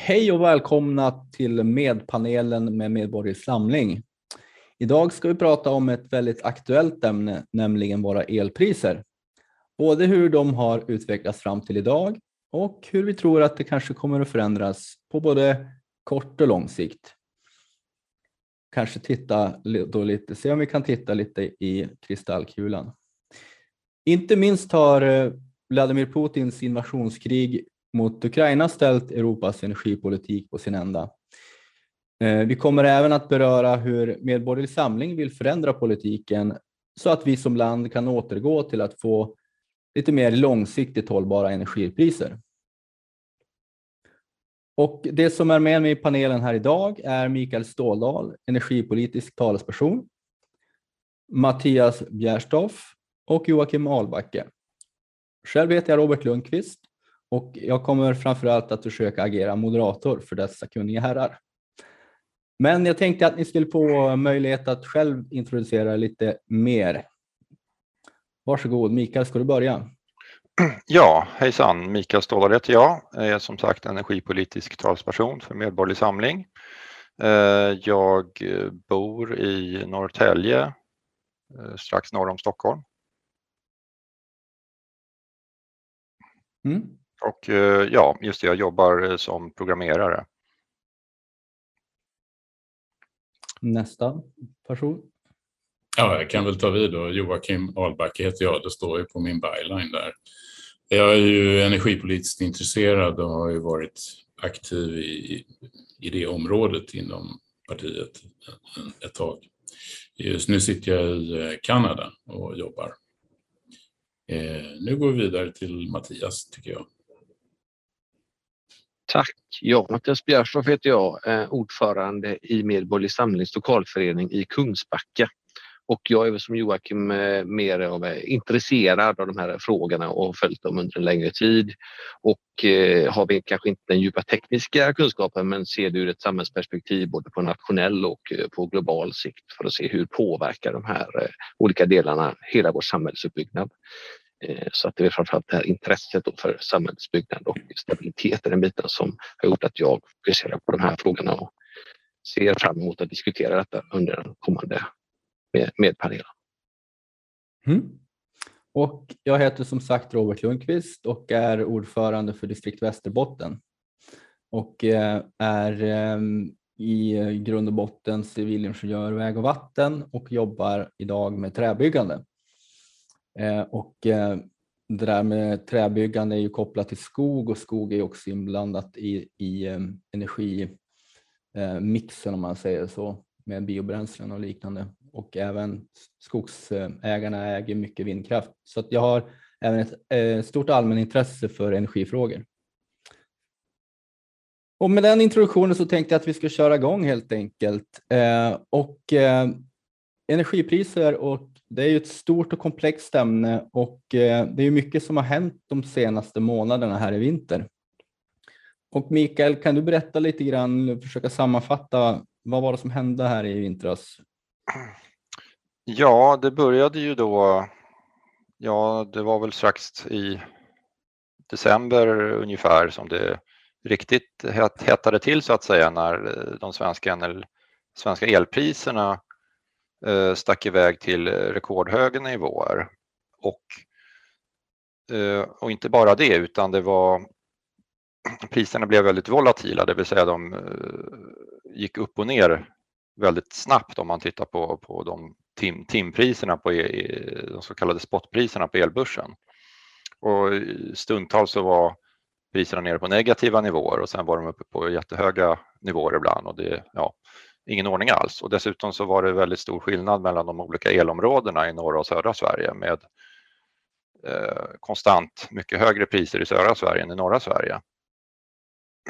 Hej och välkomna till Medpanelen med Medborgerlig Samling. Idag ska vi prata om ett väldigt aktuellt ämne, nämligen våra elpriser. Både hur de har utvecklats fram till idag och hur vi tror att det kanske kommer att förändras på både kort och lång sikt. Kanske titta då lite, se om vi kan titta lite i kristallkulan. Inte minst har eh, Vladimir Putins invasionskrig mot Ukraina ställt Europas energipolitik på sin ända. Eh, vi kommer även att beröra hur Medborgerlig Samling vill förändra politiken så att vi som land kan återgå till att få lite mer långsiktigt hållbara energipriser. Och det som är med mig i panelen här idag är Mikael Ståldal, energipolitisk talesperson, Mattias Bjärstoff och Joakim Ahlbacke. Själv heter jag Robert Lundqvist och jag kommer framförallt att försöka agera moderator för dessa kunniga herrar. Men jag tänkte att ni skulle få möjlighet att själv introducera lite mer. Varsågod, Mikael, ska du börja? Ja, hejsan, Mikael Ståhlare heter jag. Jag är som sagt energipolitisk talsperson för Medborgerlig Samling. Eh, jag bor i Norrtälje, eh, strax norr om Stockholm. Mm. Och eh, ja, just det, jag jobbar som programmerare. Nästa person. Ja, jag kan väl ta vid då. Joakim Ahlbacke heter jag, det står ju på min byline där. Jag är ju energipolitiskt intresserad och har ju varit aktiv i, i det området inom partiet ett tag. Just nu sitter jag i eh, Kanada och jobbar. Eh, nu går vi vidare till Mattias, tycker jag. Tack. Ja, Mattias Bjärstorp heter jag, eh, ordförande i Medborgerlig Samlings lokalförening i Kungsbacka. Och jag är som Joakim eh, mer av eh, intresserad av de här frågorna och har följt dem under en längre tid. Och eh, har vi kanske inte den djupa tekniska kunskapen men ser det ur ett samhällsperspektiv både på nationell och på global sikt för att se hur påverkar de här olika delarna hela vår samhällsuppbyggnad. Eh, så att det är framförallt det här intresset för samhällsbyggnad och stabilitet är den biten som har gjort att jag fokuserar på de här frågorna och ser fram emot att diskutera detta under den kommande med, med panelen. Mm. Och jag heter som sagt Robert Lundqvist och är ordförande för distrikt Västerbotten och eh, är ehm, i grund och botten civilingenjör väg och vatten och jobbar idag med träbyggande. Eh, och eh, det där med träbyggande är ju kopplat till skog och skog är också inblandat i, i eh, energimixen om man säger så med biobränslen och liknande och även skogsägarna äger mycket vindkraft. Så att jag har även ett stort allmänintresse för energifrågor. Och med den introduktionen så tänkte jag att vi ska köra igång helt enkelt. Och energipriser och det är ju ett stort och komplext ämne och eh, det är mycket som har hänt de senaste månaderna här i vinter. Och Mikael, kan du berätta lite grann, försöka sammanfatta vad var det som hände här i vintras? Ja, det började ju då, ja det var väl strax i december ungefär som det riktigt hettade till så att säga när de svenska, svenska elpriserna eh, stack iväg till eh, rekordhöga nivåer. Och, eh, och inte bara det utan det var priserna blev väldigt volatila, det vill säga de eh, gick upp och ner väldigt snabbt om man tittar på, på de tim, timpriserna på e, de så kallade spotpriserna på elbörsen. Och stundtals så var priserna nere på negativa nivåer och sen var de uppe på jättehöga nivåer ibland och det ja, ingen ordning alls. Och dessutom så var det väldigt stor skillnad mellan de olika elområdena i norra och södra Sverige med eh, konstant mycket högre priser i södra Sverige än i norra Sverige.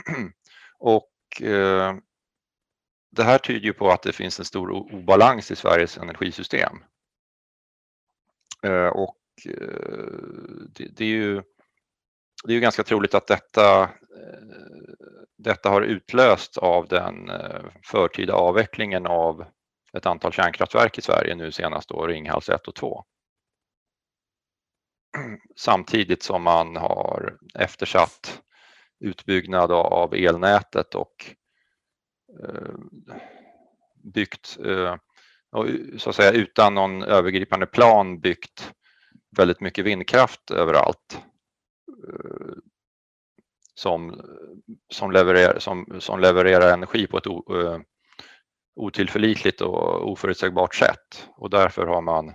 och eh, det här tyder ju på att det finns en stor obalans i Sveriges energisystem. Eh, och eh, det, det, är ju, det är ju ganska troligt att detta, eh, detta har utlöst av den eh, förtida avvecklingen av ett antal kärnkraftverk i Sverige nu senast då Ringhals 1 och 2. Samtidigt som man har eftersatt utbyggnad av elnätet och eh, byggt, så att säga utan någon övergripande plan byggt väldigt mycket vindkraft överallt Eh, som, som, levererar, som, som levererar energi på ett eh, otillförlitligt och oförutsägbart sätt och därför har man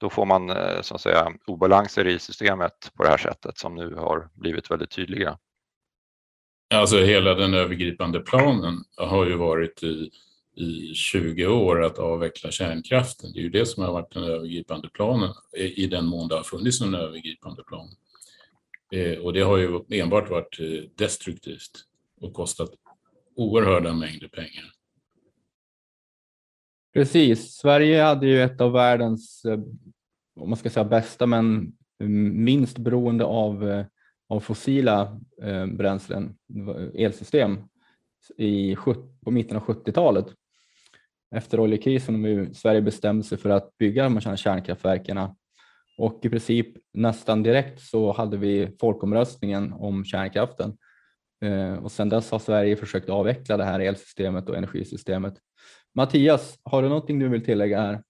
då får man eh, så att säga obalanser i systemet på det här sättet som nu har blivit väldigt tydliga. Alltså hela den övergripande planen har ju varit i, i 20 år att avveckla kärnkraften. Det är ju det som har varit den övergripande planen i den mån det har funnits en övergripande plan. Eh, och det har ju enbart varit eh, destruktivt och kostat oerhörda mängder pengar. Precis. Sverige hade ju ett av världens, eh, om man ska säga bästa, men minst beroende av, av fossila bränslen, elsystem, i, på mitten av 70-talet. Efter oljekrisen har Sverige bestämde sig för att bygga de här kärnkraftverken och i princip nästan direkt så hade vi folkomröstningen om kärnkraften. Eh, och sedan dess har Sverige försökt avveckla det här elsystemet och energisystemet. Mattias, har du någonting du vill tillägga här?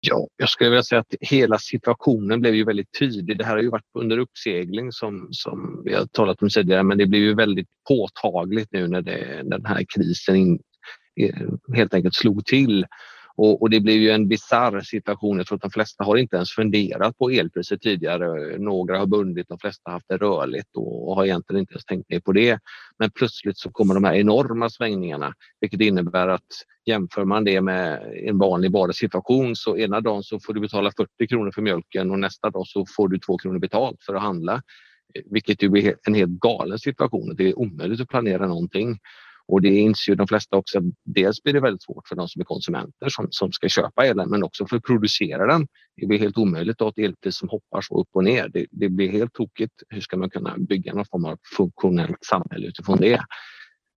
Ja, jag skulle vilja säga att hela situationen blev ju väldigt tydlig. Det här har ju varit under uppsegling som, som vi har talat om tidigare, men det blev ju väldigt påtagligt nu när, det, när den här krisen in, eh, helt enkelt slog till. Och, och, det blev ju en bizarr situation. Jag tror att de flesta har inte ens funderat på elpriset tidigare. Några har bundit, de flesta har haft det rörligt och, och har egentligen inte ens tänkt mer på det. Men plötsligt så kommer de här enorma svängningarna, vilket innebär att jämför man det med en vanlig vardagssituation så ena dagen så får du betala 40 kronor för mjölken och nästa dag så får du 2 kronor betalt för att handla. Vilket ju är en helt galen situation. Det är omöjligt att planera någonting. Och det inser ju de flesta också. Dels blir det väldigt svårt för de som är konsumenter som, som ska köpa elen, men också för att producera den. Det blir helt omöjligt att ha ett elpris som hoppar så upp och ner. Det, det blir helt tokigt. Hur ska man kunna bygga någon form av funktionellt samhälle utifrån det?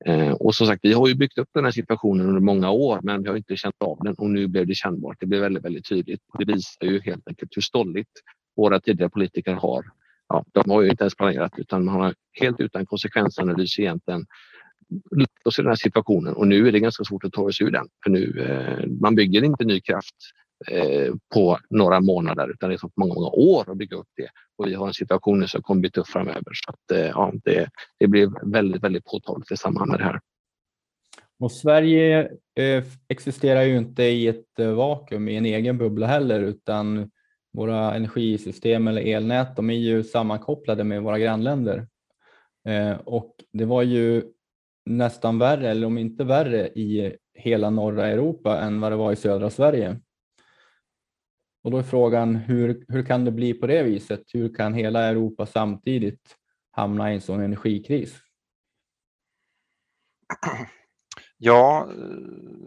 Eh, och som sagt, vi har ju byggt upp den här situationen under många år, men vi har inte känt av den och nu blev det kännbart. Det blev väldigt, väldigt tydligt. Det visar ju helt enkelt hur stolligt våra tidigare politiker har. Ja, de har ju inte ens planerat utan man har helt utan konsekvensanalys egentligen lagt oss i den här situationen och nu är det ganska svårt att ta oss ur den. För nu, eh, man bygger inte ny kraft eh, på några månader utan det tar många, många år att bygga upp det. Och vi har en situation som kommer bli tuff framöver. Så att, eh, ja, det, det blir väldigt, väldigt påtagligt i samband med det här. Och Sverige eh, existerar ju inte i ett eh, vakuum, i en egen bubbla heller, utan våra energisystem eller elnät, de är ju sammankopplade med våra grannländer. Eh, och det var ju nästan värre, eller om inte värre, i hela norra Europa än vad det var i södra Sverige. Och då är frågan, hur, hur kan det bli på det viset? Hur kan hela Europa samtidigt hamna i en sån energikris? Ja,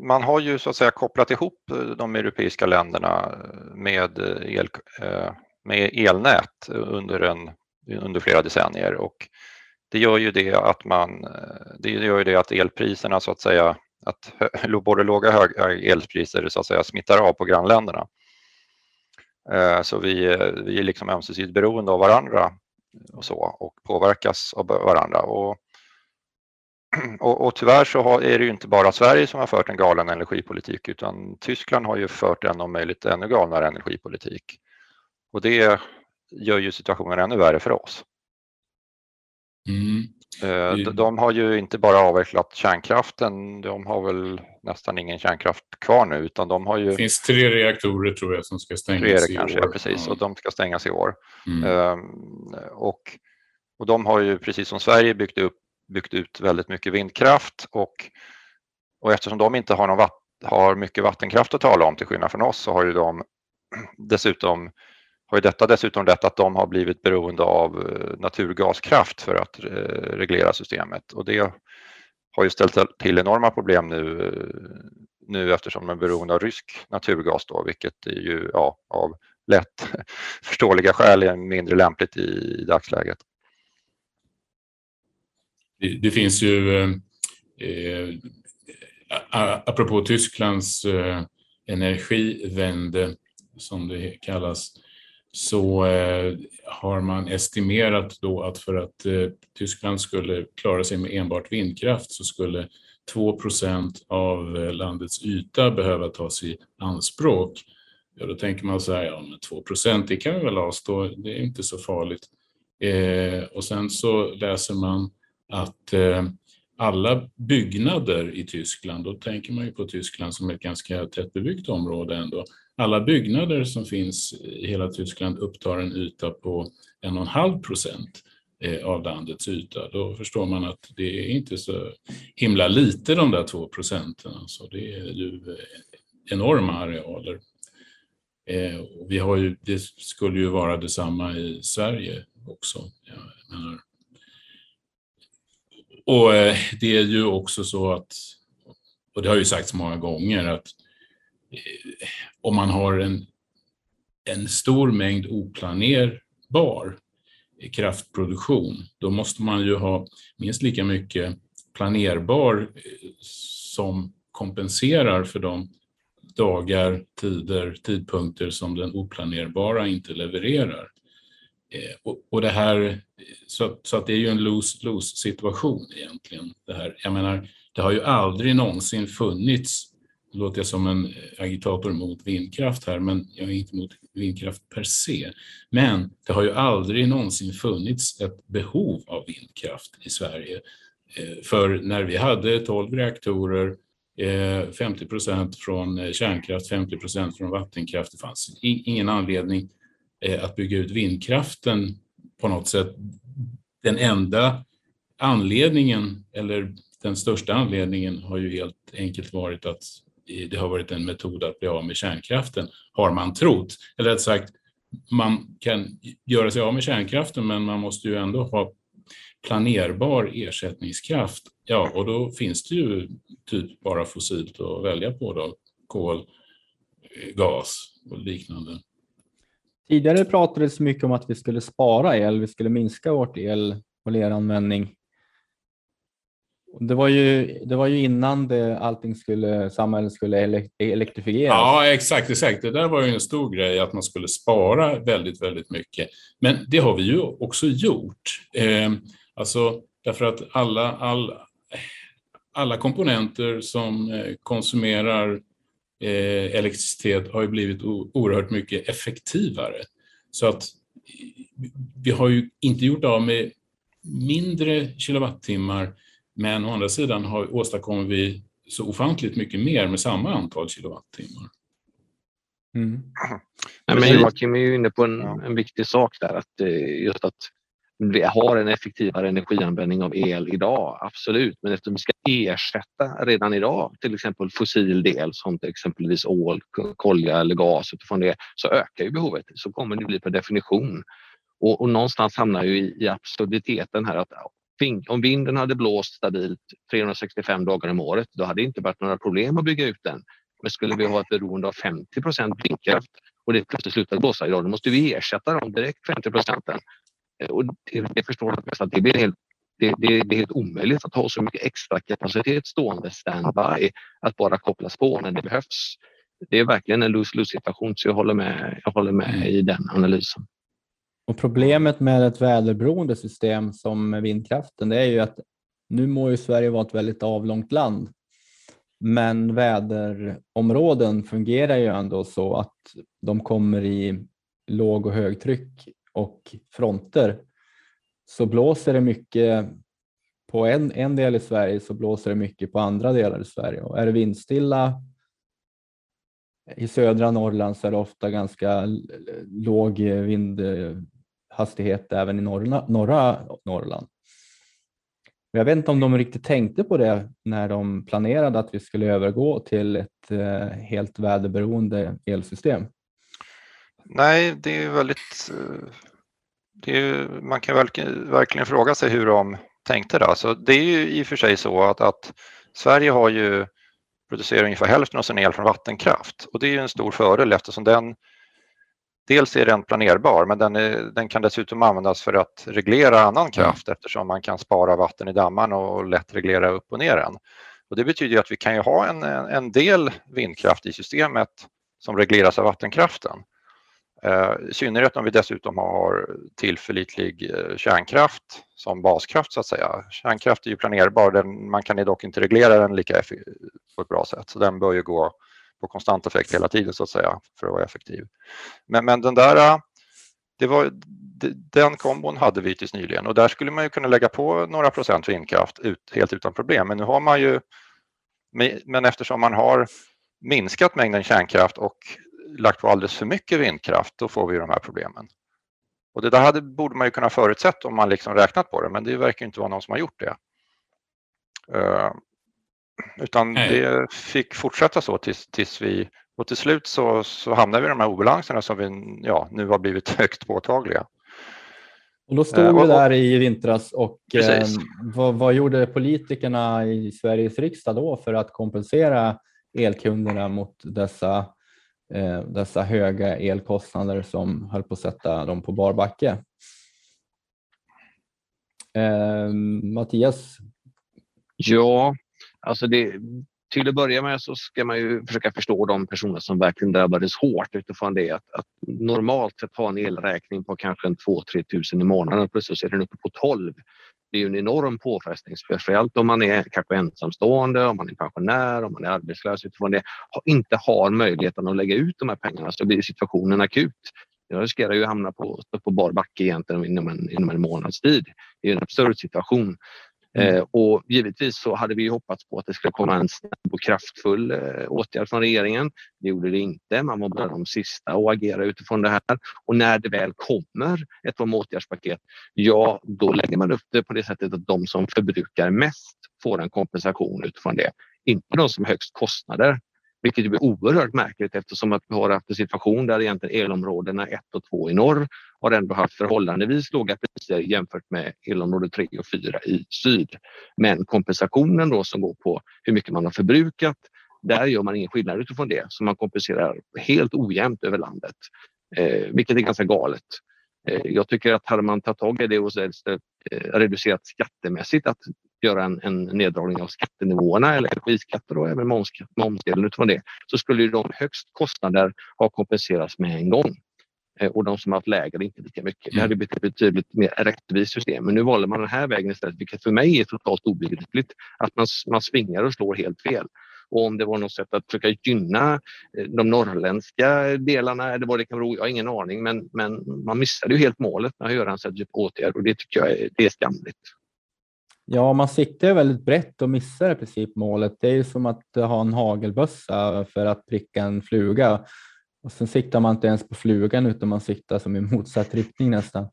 man har ju så att säga kopplat ihop de europeiska länderna med, el, eh, med elnät under, en, under flera decennier och det gör ju det att man, eh, det gör ju det att elpriserna så att säga, att både låga och höga elpriser så att säga smittar av på grannländerna. Eh, så vi, eh, vi är liksom ömsesidigt beroende av varandra och så och påverkas av varandra. Och, och, och tyvärr så har, är det ju inte bara Sverige som har fört en galen energipolitik utan Tyskland har ju fört en om möjligt ännu galnare energipolitik. Och det gör ju situationen ännu värre för oss. Mm. Eh, de har ju inte bara avvecklat kärnkraften, de har väl nästan ingen kärnkraft kvar nu utan de har ju... Det finns tre reaktorer tror jag som ska stängas tre, i kanske, år. Ja, precis, och de ska stängas i år. Mm. Um, och, och de har ju precis som Sverige byggt, upp, byggt ut väldigt mycket vindkraft och, och eftersom de inte har, någon har mycket vattenkraft att tala om till skillnad från oss så har ju de dessutom har ju detta dessutom lett att de har blivit beroende av eh, naturgaskraft för att eh, reglera systemet och det har ju ställt till enorma problem nu, eh, nu eftersom de är beroende av rysk naturgas då, vilket är ju ja, av lätt förståeliga skäl är mindre lämpligt i, i dagsläget. Det, det finns ju, eh, eh apropå Tysklands eh, energivände som det kallas, så eh, har man estimerat då att för att eh, Tyskland skulle klara sig med enbart vindkraft så skulle 2% av eh, landets yta behöva tas i anspråk. Ja, då tänker man så här, ja men 2 det kan vi väl avstå, det är inte så farligt. Eh, och sen så läser man att eh, alla byggnader i Tyskland, då tänker man ju på Tyskland som ett ganska tättbebyggt område ändå, alla byggnader som finns i hela Tyskland upptar en yta på en och en halv procent eh, av landets yta. Då förstår man att det är inte så himla lite de där två procenten. Alltså det är ju eh, enorma arealer. Eh, vi har ju, det skulle ju vara detsamma i Sverige också. Jag menar. Och det är ju också så att, och det har ju sagts många gånger, att Eh, om man har en, en stor mängd oplanerbar kraftproduktion, då måste man ju ha minst lika mycket planerbar eh, som kompenserar för de dagar, tider, tidpunkter som den oplanerbara inte levererar. Eh, och, och det här, så, så, att det är ju en lose-lose situation egentligen. Det, här. Jag menar, det har ju aldrig någonsin funnits låter jag som en agitator mot vindkraft här, men jag är inte mot vindkraft per se. Men det har ju aldrig någonsin funnits ett behov av vindkraft i Sverige. Eh, för när vi hade 12 reaktorer, eh, 50 procent från eh, kärnkraft, 50 procent från vattenkraft, det fanns ingen anledning att bygga ut vindkraften på något sätt. Den enda anledningen, eller den största anledningen, har ju helt enkelt varit att det har varit en metod att bli av med kärnkraften, har man trott. Eller rätt sagt, man kan göra sig av med kärnkraften, men man måste ju ändå ha planerbar ersättningskraft. Ja, och då finns det ju typ bara fossilt att välja på då, kol, gas och liknande. Tidigare pratades det mycket om att vi skulle spara el, vi skulle minska vårt el och leranvändning. Det var ju, det var ju innan det, allting skulle, samhället skulle elektrifieras. Ja, exakt, exakt. Det där var ju en stor grej, att man skulle spara väldigt, väldigt mycket. Men det har vi ju också gjort. Eh, alltså, därför att alla, all, alla komponenter som eh, konsumerar eh, elektricitet har ju blivit oerhört mycket effektivare. Så att vi har ju inte gjort av med mindre kilowattimmar men å andra sidan har, åstadkommer vi så ofantligt mycket mer med samma antal kilowattimmar. Mm. Nej, men Joakim är ju inne på en, en viktig sak där, att eh, just att vi har en effektivare energianvändning av el idag, absolut. Men eftersom vi ska ersätta redan idag till exempel fossil del som till exempelvis ål, kolja eller gas utifrån det så ökar ju behovet. Så kommer det bli per definition. Och, och någonstans hamnar ju i, i absurditeten här att om vinden hade blåst stabilt 365 dagar om året, då hade det inte varit några problem att bygga ut den. Men skulle vi ha ett beroende av 50 procent vindkraft och det plötsligt slutar blåsa idag, då måste vi ersätta dem direkt 50 procenten. Eh, och det, det förstår att det blir helt det, det, det, är helt omöjligt att ha så mycket extra kapacitet stående standby att bara kopplas på när det behövs. Det är verkligen en lose-lose situation så jag håller med, jag håller med i den analysen. Och Problemet med ett väderberoende system som vindkraften det är ju att nu må ju Sverige vara ett väldigt avlångt land. Men väderområden fungerar ju ändå så att de kommer i låg och högtryck och fronter. Så blåser det mycket på en, en del i Sverige så blåser det mycket på andra delar i Sverige. Och är det vindstilla i södra Norrland så är det ofta ganska låg vind, hastighet även i norra, norra Norrland. Jag vet inte om de riktigt tänkte på det när de planerade att vi skulle övergå till ett eh, helt väderberoende elsystem. Nej, det är väldigt... Eh, det är, man kan verkligen, fråga sig hur de tänkte. Då. Så det är ju i och för sig så att, att Sverige har ju producerar ungefär hälften av sin el från vattenkraft och det är ju en stor fördel eftersom den Dels är den planerbar men den, är, den kan dessutom användas för att reglera annan kraft mm. eftersom man kan spara vatten i dammarna och lätt reglera upp och ner den. Och det betyder att vi kan ju ha en, en del vindkraft i systemet som regleras av vattenkraften. Eh, I synnerhet om vi dessutom har tillförlitlig eh, kärnkraft som baskraft så att säga. Kärnkraft är ju planerbar, den, man kan dock inte reglera den lika på ett bra sätt så den bör ju gå på konstant effekt hela tiden så att säga för att vara effektiv. Men, men den där äh, det var, den kombon hade vi tills nyligen och där skulle man ju kunna lägga på några procent vindkraft ut, helt utan problem. Men nu har man ju, men eftersom man har minskat mängden kärnkraft och lagt på alldeles för mycket vindkraft, då får vi de här problemen. Och det där hade, borde man ju kunna förutsätta om man liksom räknat på det, men det verkar inte vara någon som har gjort det. Äh, utan Nej. det fick fortsätta så tills, tills vi och till slut så, så hamnade vi i de här obalanserna som vi ja, nu har blivit högst påtagliga. Och då stod vi där i vintras och eh, vad, vad, gjorde politikerna i Sveriges riksdag då för att kompensera elkunderna mot dessa, eh, dessa höga elkostnader som höll på att sätta dem på bar backe? Eh, Mattias? Ja, alltså det, till att börja med så ska man ju försöka förstå de personer som verkligen drabbades hårt utifrån det att, att normalt sett ha en elräkning på kanske 2-3 tusen i månaden och plötsligt är den uppe på 12. Det är ju en enorm påfrestning, speciellt om man är kanske ensamstående, om man är pensionär, om man är arbetslös utifrån det, inte har möjligheten att lägga ut de här pengarna så blir situationen akut. Jag riskerar ju att hamna på, på bar backe egentligen inom en, inom en månads tid. Det är en absurd situation. Mm. Eh, och givetvis så hade vi hoppats på att det skulle komma en snabb och kraftfull eh, åtgärd från regeringen. Det gjorde det inte. Man var bland de sista att agera utifrån det här. Och när det väl kommer ett åtgärdspaket, ja, då lägger man upp det på det sättet att de som förbrukar mest får en kompensation utifrån det. Inte de som har högst kostnader. Vilket blir oerhört märkligt eftersom att vi har haft en situation där egentligen elområdena 1 och 2 i norr har ändå haft förhållandevis låga priser jämfört med elområde 3 och 4 i syd. Men kompensationen då som går på hur mycket man har förbrukat, där gör man ingen skillnad utifrån det. Så man kompenserar helt ojämnt över landet, eh, vilket är ganska galet. Eh, jag tycker att hade man tagit tag i det och eh, reducerat skattemässigt att göra en, en neddragning av skattenivåerna eller energiskatter och även momsdelen utifrån det så skulle ju de högst kostnader ha kompenserats med en gång eh, och de som har haft lägre inte lika mycket. Det hade blivit ett betydligt mer rättvist system. Men nu valde man den här vägen istället, vilket för mig är totalt obegripligt. Att man, man svingar och slår helt fel. Och om det var något sätt att försöka gynna eh, de norrländska delarna eller vad det kan vara, jag har ingen aning. Men, men man missade ju helt målet med att göra en sån typ åtgärd och det tycker jag är, det är skamligt. Ja, man siktar väldigt brett och missar i princip målet. Det är ju som att ha en hagelbössa för att pricka en fluga. Och sen siktar man inte ens på flugan utan man siktar som i motsatt riktning nästan.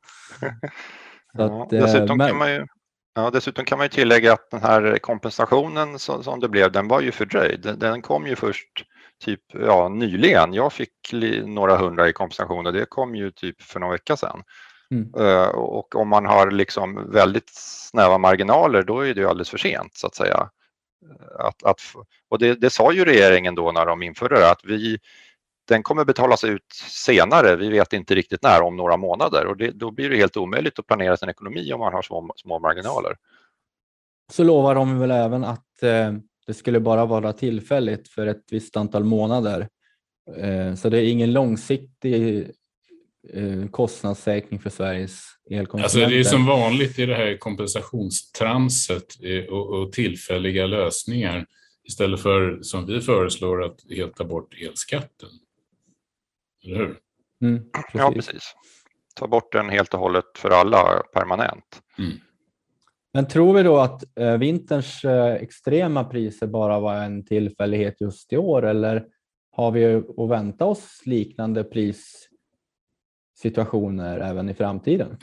ja, att, dessutom, men... kan man ju, ja, dessutom kan man ju tillägga att den här kompensationen som, som det blev, den var ju fördröjd. Den, den kom ju först typ ja, nyligen. Jag fick några hundra i kompensation och det kom ju typ för några vecka sedan. Mm. Eh, och om man har liksom väldigt snäva marginaler då är det ju alldeles för sent så att säga. Att, att, och det, det sa ju regeringen då när de införde det att vi, den kommer betalas ut senare, vi vet inte riktigt när, om några månader och det, då blir det helt omöjligt att planera sin ekonomi om man har små, små marginaler. Så lovar de väl även att eh, det skulle bara vara tillfälligt för ett visst antal månader. Eh, så det är ingen långsiktig Eh, kostnadssäkring för Sveriges elkonsumenter. Alltså det är som vanligt i det här kompensationstramset och, och tillfälliga lösningar istället för som vi föreslår att helt ta bort elskatten. Eller hur? Mm, precis. Ja, precis. Ta bort den helt och hållet för alla permanent. Mm. Men tror vi då att eh, vinterns eh, extrema priser bara var en tillfällighet just i år eller har vi att vänta oss liknande pris situationer även i framtiden?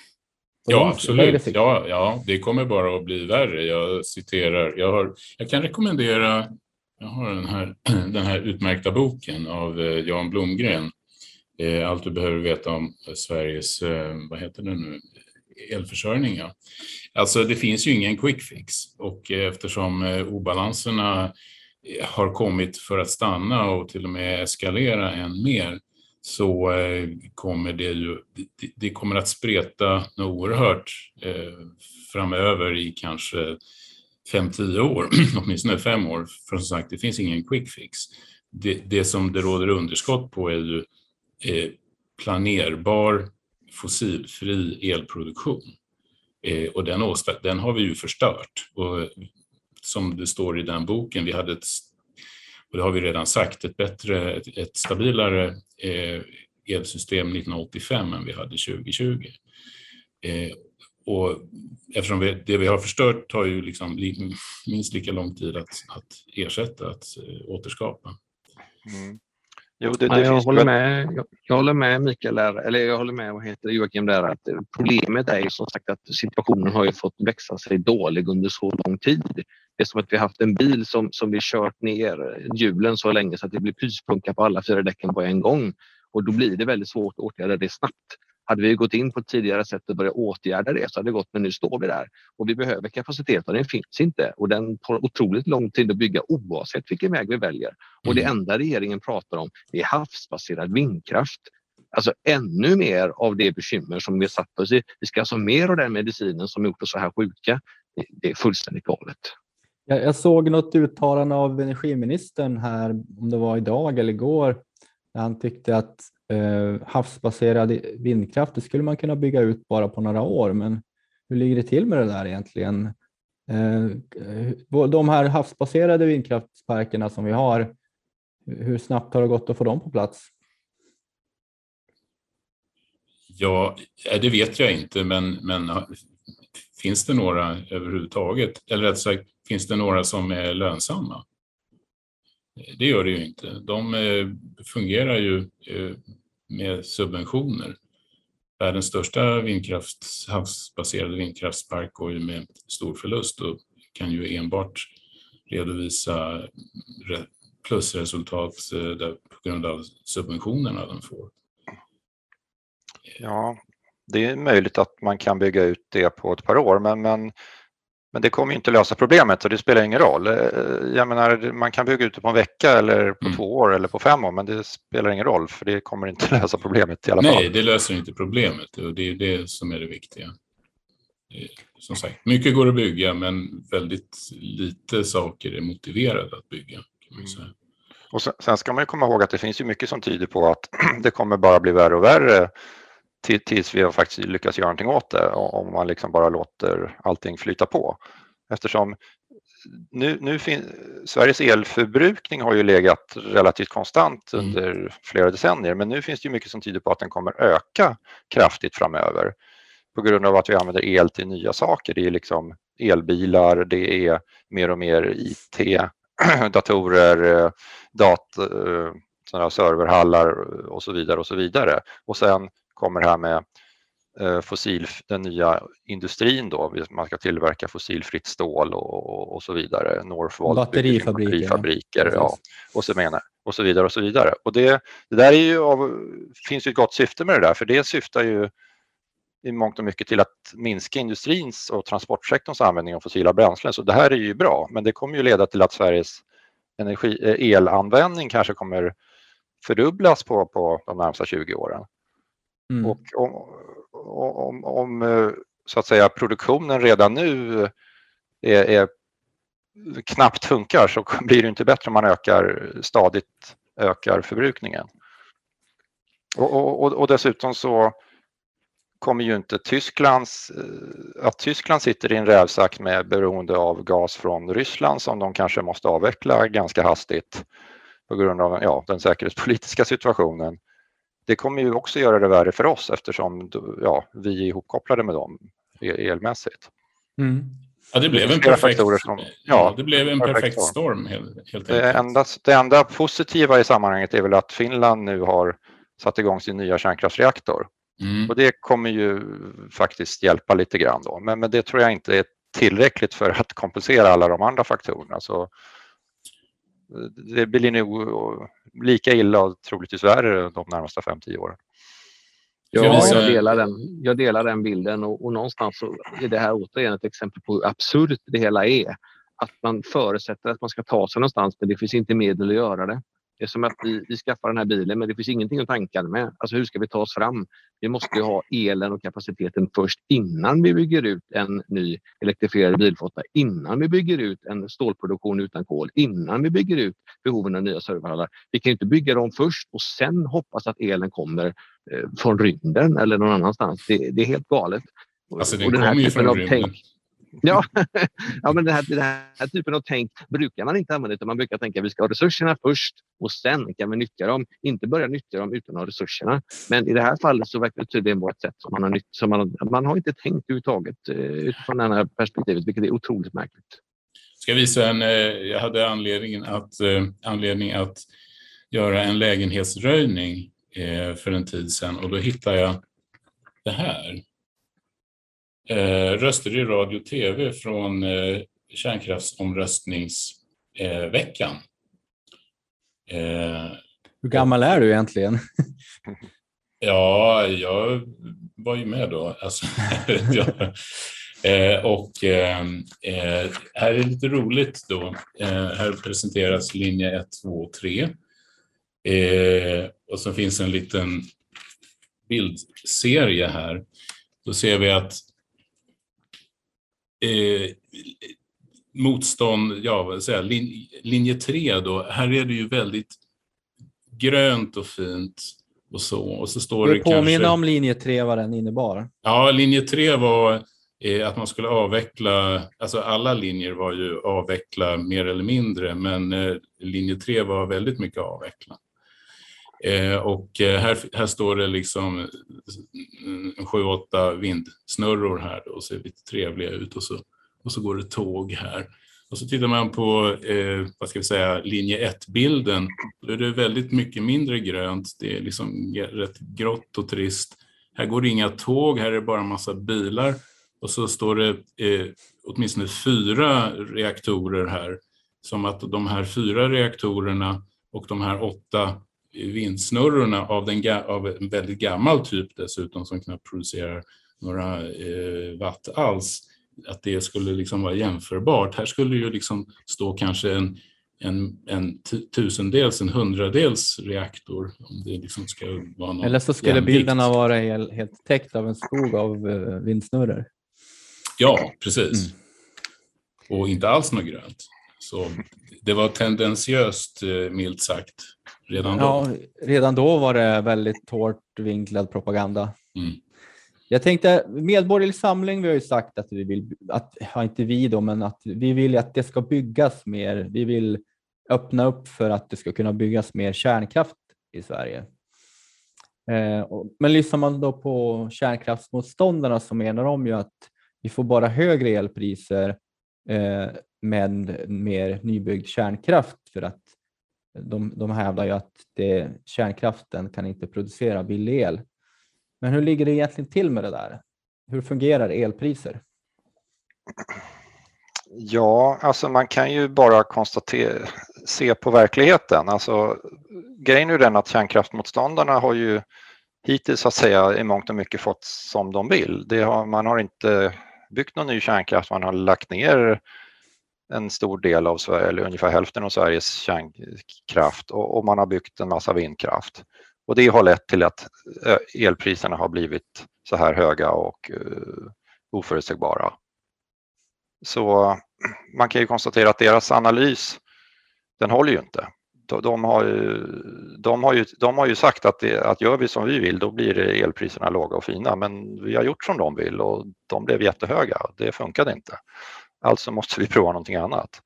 Ja, absolut. Ja, ja, det kommer bara att bli värre. Jag citerar, jag, har, jag kan rekommendera, jag har den här, den här utmärkta boken av eh, Jan Blomgren. Eh, allt du behöver veta om Sveriges, eh, vad heter det nu, elförsörjning. Ja. Alltså det finns ju ingen quick fix och eftersom obalanserna har kommit för att stanna och till och med eskalera än mer så eh, kommer det ju, det kommer att spreta oerhört eh, framöver i kanske fem, tio år, åtminstone 5 år. För som sagt, det finns ingen quick fix. Det, det som det råder underskott på är ju eh, planerbar fossilfri elproduktion. Och den, den har vi ju förstört. Och som det står i den boken, vi hade ett, och det har vi redan sagt, ett bättre, ett, ett stabilare eh, elsystem 1985 än vi hade 2020. Eh, och eftersom vi, det vi har förstört tar ju liksom minst lika lång tid att, att ersätta, att äh, återskapa. Mm. Jo, det, det jag, håller med, jag, jag, håller med Mikael där, eller jag håller med vad heter Joakim där att problemet är ju som sagt att situationen har ju fått växa sig dålig under så lång tid. Det är som att vi haft en bil som, som vi kört ner hjulen så länge så att det blir pyspunka på alla fyra däcken på en gång och då blir det väldigt svårt att åtgärda det snabbt. Hade vi gått in på ett tidigare sätt och börjat åtgärda det så hade det gått, men nu står vi där och vi behöver kapacitet och den finns inte och den tar otroligt lång tid att bygga oavsett vilken väg vi väljer. Och det mm. enda regeringen pratar om är havsbaserad vindkraft. Alltså ännu mer av det bekymmer som vi satt oss i. Vi ska alltså mer av den medicinen som gjort oss så här sjuka. Det är fullständigt galet. Jag såg något uttalande av energiministern här, om det var idag eller igår, där han tyckte att eh, havsbaserad vindkraft, det skulle man kunna bygga ut bara på några år, men hur ligger det till med det där egentligen? Eh, eh de här havsbaserade vindkraftsparkerna som vi har, hur snabbt har det gått att få dem på plats? Ja, eh, det vet jag inte, men, men finns det några överhuvudtaget? Eller rätt sagt, finns det några som är lönsamma? Det gör det ju inte. De eh, fungerar ju eh, med subventioner. Världens största vindkraft, havsbaserade vindkraftspark går ju med stor förlust och kan ju enbart redovisa plusresultat eh, på grund av subventionerna den får. Ja, det är möjligt att man kan bygga ut det på ett par år, men, men men det kommer inte lösa problemet och det spelar ingen roll. Eh, jag menar, man kan bygga ut det på en vecka eller på mm. två år eller på fem år, men det spelar ingen roll för det kommer inte lösa problemet i alla Nej, fall. Nej, det löser inte problemet och det är det som är det viktiga. Som sagt, mycket går att bygga men väldigt lite saker är motiverade att bygga. Säga. Och sen, sen ska man komma ihåg att det finns ju mycket som tyder på att det kommer bara bli värre och värre tills vi har faktiskt lyckats göra någonting åt det om man liksom bara låter allting flyta på. Eftersom nu, nu Sveriges elförbrukning har ju legat relativt konstant mm. under mm. flera decennier men nu finns det mycket som tyder på att den kommer öka kraftigt framöver på grund av att vi använder el till nya saker. Det är liksom elbilar, det är mer och mer IT, datorer, dat, eh, serverhallar och så vidare och så vidare. Och sen kommer här med eh, fossil, den nya industrin då, man ska tillverka fossilfritt stål och, och så vidare. Northvolt batterifabriker, batterifabriker ja. och, så menar, och så vidare och så vidare. Och det, det där är ju av, finns ju ett gott syfte med det där, för det syftar ju i mångt och mycket till att minska industrins och transportsektorns användning av fossila bränslen. Så det här är ju bra, men det kommer ju leda till att Sveriges energi, eh, elanvändning kanske kommer fördubblas på, på de närmsta 20 åren. Mm. Och om, om, om, eh, så att säga produktionen redan nu är, är knappt funkar så blir det inte bättre om man ökar stadigt ökar förbrukningen. Och, och, och dessutom så kommer ju inte Tysklands, eh, att Tyskland sitter i en rävsax med beroende av gas från Ryssland som de kanske måste avveckla ganska hastigt på grund av ja, den säkerhetspolitiska situationen det kommer ju också göra det värre för oss eftersom ja, vi är ihopkopplade med dem elmässigt. Mm. Ja, det blev en perfekt, som, ja, ja, det blev en perfekt, perfekt storm. Helt, helt det, enda, det enda positiva i sammanhanget är väl att Finland nu har satt igång sin nya kärnkraftsreaktor. Mm. Och det kommer ju faktiskt hjälpa lite grann då. Men, men det tror jag inte är tillräckligt för att kompensera alla de andra faktorerna. Så det blir nog lika illa och troligtvis värre de närmaste 5-10 åren. Ja, jag delar den, jag delar den bilden och, och någonstans så är det här återigen ett exempel på hur absurt det hela är. Att man förutsätter att man ska ta sig någonstans men det finns inte medel att göra det. Det är som att vi, vi skaffar den här bilen men det finns ingenting att tanka den med. Alltså hur ska vi ta oss fram? Vi måste ju ha elen och kapaciteten först innan vi bygger ut en ny elektrifierad bilflotta, innan vi bygger ut en stålproduktion utan kol, innan vi bygger ut behoven av nya serverhallar. Vi kan inte bygga dem först och sen hoppas att elen kommer eh, från rymden eller någon annanstans. Det, det är helt galet. Alltså den, den kommer ju från rymden. Tänk, Ja, ja men den här, den här typen av tänk brukar man inte använda utan man brukar tänka att vi ska ha resurserna först och sen kan vi nyttja dem. Inte börja nyttja dem utan att ha resurserna. Men i det här fallet så verkar det tydligen vara ett sätt som man har nytt, som man, man har inte tänkt överhuvudtaget eh, utifrån det här perspektivet, vilket är otroligt märkligt. Ska visa en, eh, jag hade anledning att, eh, anledning att göra en lägenhetsröjning för en tid sedan och då hittade jag det här röster i radio och tv från eh, kärnkraftsomröstningsveckan. Eh, Hur gammal är du egentligen? ja, jag var ju med då. Alltså, eh, och eh, eh, här är lite roligt då. Eh, här presenteras linje 1, 2 och 3. och så finns en liten bildserie här. Då ser vi att eh, motstånd, ja vad säga, lin, linje 3 då, här är det ju väldigt grönt och fint och så. Och så står det påminna kanske... om linje 3 vad den innebar? Ja, linje 3 var eh, att man skulle avveckla, alltså alla linjer var ju avveckla mer eller mindre, men eh, linje 3 var väldigt mycket avveckla. Eh, och eh, här, här står det liksom eh, sju, åtta vindsnurror här då, och ser lite trevliga ut och så, och så går det tåg här. Och så tittar man på eh, vad ska vi säga, linje 1-bilden. Då är det väldigt mycket mindre grönt. Det är liksom rätt grått och trist. Här går det inga tåg, här är det bara en massa bilar. Och så står det eh, åtminstone fyra reaktorer här. Som att de här fyra reaktorerna och de här åtta vindsnurrorna av, den, av en väldigt gammal typ dessutom som knappt producerar några eh, watt alls, att det skulle liksom vara jämförbart. Här skulle ju liksom stå kanske en, en, en tusendels, en hundradels reaktor. Om det liksom ska vara Eller så skulle jämvikt. bilderna vara helt, helt täckt av en skog av uh, vindsnurror. Ja, precis. Mm. Och inte alls något grönt. Så det var tendensiöst, eh, milt sagt. Redan då? Ja, redan då var det väldigt hårt vinklad propaganda. Mm. Jag tänkte medborgerlig samling. Vi har ju sagt att vi vill att ja, inte vi då, men att vi vill att det ska byggas mer. Vi vill öppna upp för att det ska kunna byggas mer kärnkraft i Sverige. Eh, men lyssnar man då på kärnkraftsmotståndarna så menar de ju att vi får bara högre elpriser eh, med mer nybyggd kärnkraft för att de, de hävdar ju att det, kärnkraften kan inte producera billig el. Men hur ligger det egentligen till med det där? Hur fungerar elpriser? Ja, alltså man kan ju bara konstatera, se på verkligheten. Alltså, grejen är den att kärnkraftmotståndarna har ju hittills så att säga i mångt och mycket fått som de vill. Har, man har inte byggt någon ny kärnkraft, man har lagt ner en stor del av Sverige, eller ungefär hälften av Sveriges kärnkraft och, och man har byggt en massa vindkraft. Och det har lett till att eh, elpriserna har blivit så här höga och uh, oförutsägbara. Så eh, man kan ju konstatera att deras analys, den håller ju inte. De, de har, ju, de, har ju, de har ju sagt att, det, att gör vi som vi vill då blir elpriserna låga och fina men vi har gjort som de vill och de blev jättehöga. Det funkade inte. Alltså måste vi prova någonting annat.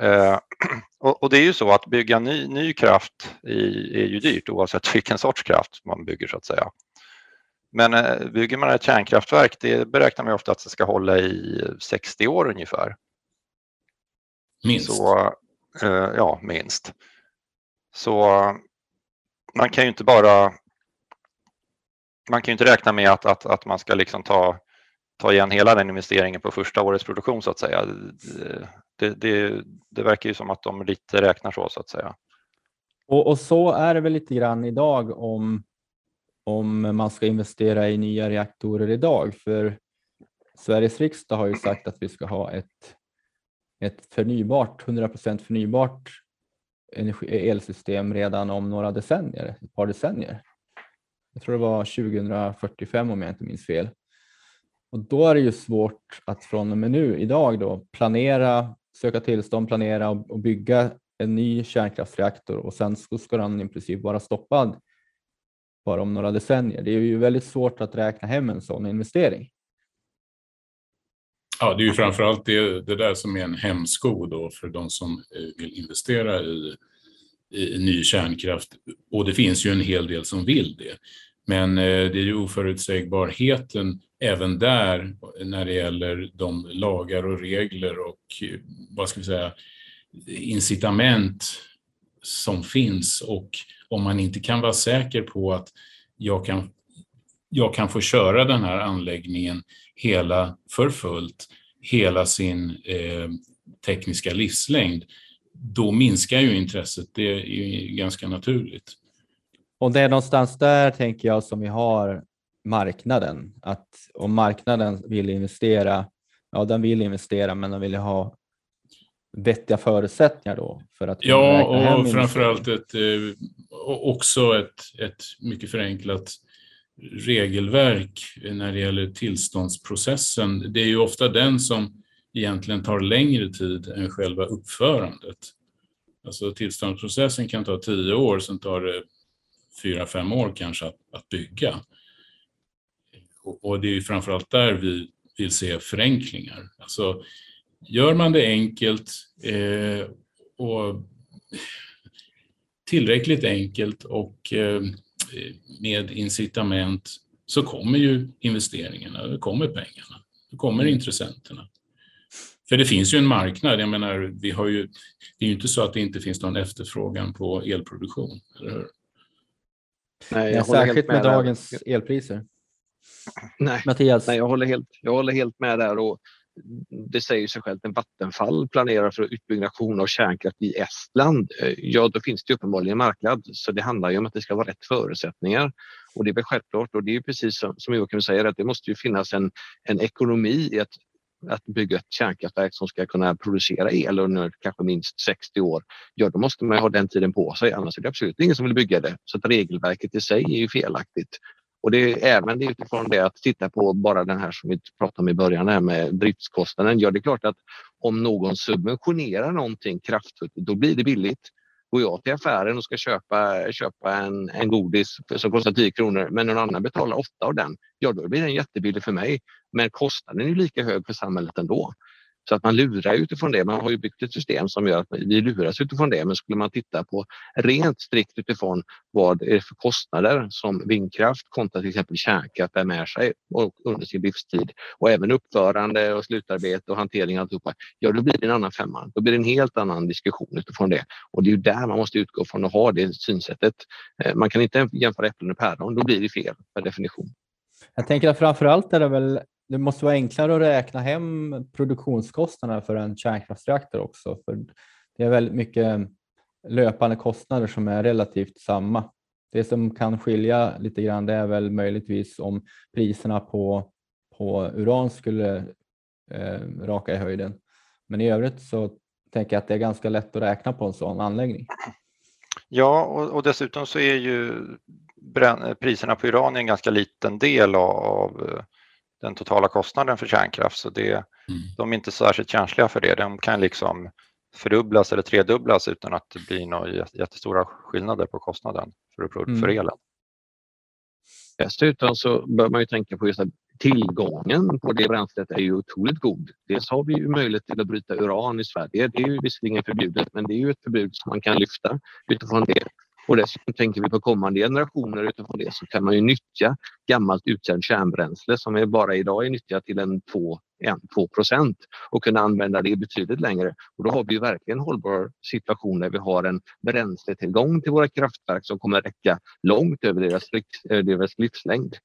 Eh, och, och, det är ju så att bygga ny, ny kraft i, är ju dyrt oavsett vilken sorts kraft man bygger så att säga. Men eh, bygger man ett kärnkraftverk, det beräknar man ofta att det ska hålla i 60 år ungefär. Minst? Så, eh, ja, minst. Så man kan ju inte bara man kan ju inte räkna med att, att, att man ska liksom ta ta igen hela den investeringen på första årets produktion så att säga. Det, det, det verkar ju som att de lite räknar så så att säga. Och, och, så är det väl lite grann idag om om man ska investera i nya reaktorer idag. För Sveriges riksdag har ju sagt att vi ska ha ett, ett förnybart, 100% förnybart energi, elsystem redan om några decennier, ett par decennier. Jag tror det var 2045 om jag inte minns fel. Och då är det ju svårt att från och med nu, idag då, planera, söka tillstånd, planera och bygga en ny kärnkraftsreaktor och sen ska den i princip vara stoppad bara om några decennier. Det är ju väldigt svårt att räkna hem en sån investering. Ja, det är ju framförallt det, det där som är en hämsko då för de som eh, vill investera i, i ny kärnkraft. Och det finns ju en hel del som vill det. Men eh, det är ju oförutsägbarheten även där när det gäller de lagar och regler och vad ska vi säga, incitament som finns och om man inte kan vara säker på att jag kan, jag kan få köra den här anläggningen hela för fullt, hela sin eh, tekniska livslängd, då minskar ju intresset. Det är ju ganska naturligt. Och det är någonstans där tänker jag som vi har marknaden. Att om marknaden vill investera, ja den vill investera men den vill ha vettiga förutsättningar då för att Ja, och framförallt ett, eh, också ett, ett mycket förenklat regelverk när det gäller tillståndsprocessen. Det är ju ofta den som egentligen tar längre tid än själva uppförandet. Alltså tillståndsprocessen kan ta tio år, sen tar det fyra, fem år kanske att, att bygga. Och, det är ju framförallt där vi vill se förenklingar. Alltså, gör man det enkelt eh, och tillräckligt enkelt och eh, med incitament så kommer ju investeringarna, det kommer pengarna, det kommer mm. intressenterna. För det finns ju en marknad, jag menar, vi har ju, det är ju inte så att det inte finns någon efterfrågan på elproduktion, eller hur? Nej, jag särskilt med, med dagens elpriser. Nej, Mattias? Nej, jag håller, helt, jag håller helt med där. Och det säger sig självt, en Vattenfall planerar för utbyggnation av kärnkraft i Estland, eh, ja då finns det uppenbarligen en marknad. Så det handlar ju om att det ska vara rätt förutsättningar. Och det är väl självklart och det är precis som, som Joakim säger att det måste ju finnas en, en ekonomi i att, att bygga ett kärnkraftverk som ska kunna producera el under kanske minst 60 år. Ja, då måste man ha den tiden på sig, annars är det absolut ingen som vill bygga det. Så regelverket i sig är ju felaktigt. Och det är även utifrån det att titta på bara den här som vi pratade om i början här med driftskostnaden. Ja, det är klart att om någon subventionerar någonting kraftfullt, då blir det billigt. Går jag till affären och ska köpa, köpa en, en godis som kostar 10 kronor men någon annan betalar 8 av den, ja då blir den jättebillig för mig. Men kostnaden är lika hög för samhället ändå. Så att man lurar utifrån det. Man har ju byggt ett system som gör att vi luras utifrån det. Men skulle man titta på rent strikt utifrån vad det är för kostnader som vindkraft kontra till exempel kärnkraft bär med sig under sin livstid och även uppförande och slutarbete och hantering och alltihopa. Ja, då blir det en annan femma. Då blir det en helt annan diskussion utifrån det. Och det är ju där man måste utgå från och ha det synsättet. Eh, man kan inte jämföra äpplen och päron. Då blir det fel per definition. Jag tänker att framför allt är det väl det måste vara enklare att räkna hem produktionskostnaderna för en kärnkraftsreaktor också. För det är väldigt mycket löpande kostnader som är relativt samma. Det som kan skilja lite grann det är väl möjligtvis om priserna på, på uran skulle eh, raka i höjden. Men i övrigt så tänker jag att det är ganska lätt att räkna på en sån anläggning. Ja, och, och dessutom så är ju priserna på uran en ganska liten del av den totala kostnaden för kärnkraft så det, mm. de är inte särskilt känsliga för det. De kan liksom fördubblas eller tredubblas utan att det blir några jättestora skillnader på kostnaden för, mm. för elen. Dessutom så bör man ju tänka på just att tillgången på det bränslet är ju otroligt god. Dels har vi ju möjlighet till att bryta uran i Sverige. Det är ju visserligen förbjudet, men det är ju ett förbud som man kan lyfta utifrån det. Och dessutom tänker vi på kommande generationer utifrån det så kan man ju nyttja gammalt uttjänt kärnbränsle som är bara idag är nyttjat till en 2 2 procent och kunna använda det betydligt längre. Och då har vi ju verkligen en hållbar situation där vi har en bränsletillgång till våra kraftverk som kommer räcka långt över deras, eh, deras livslängd.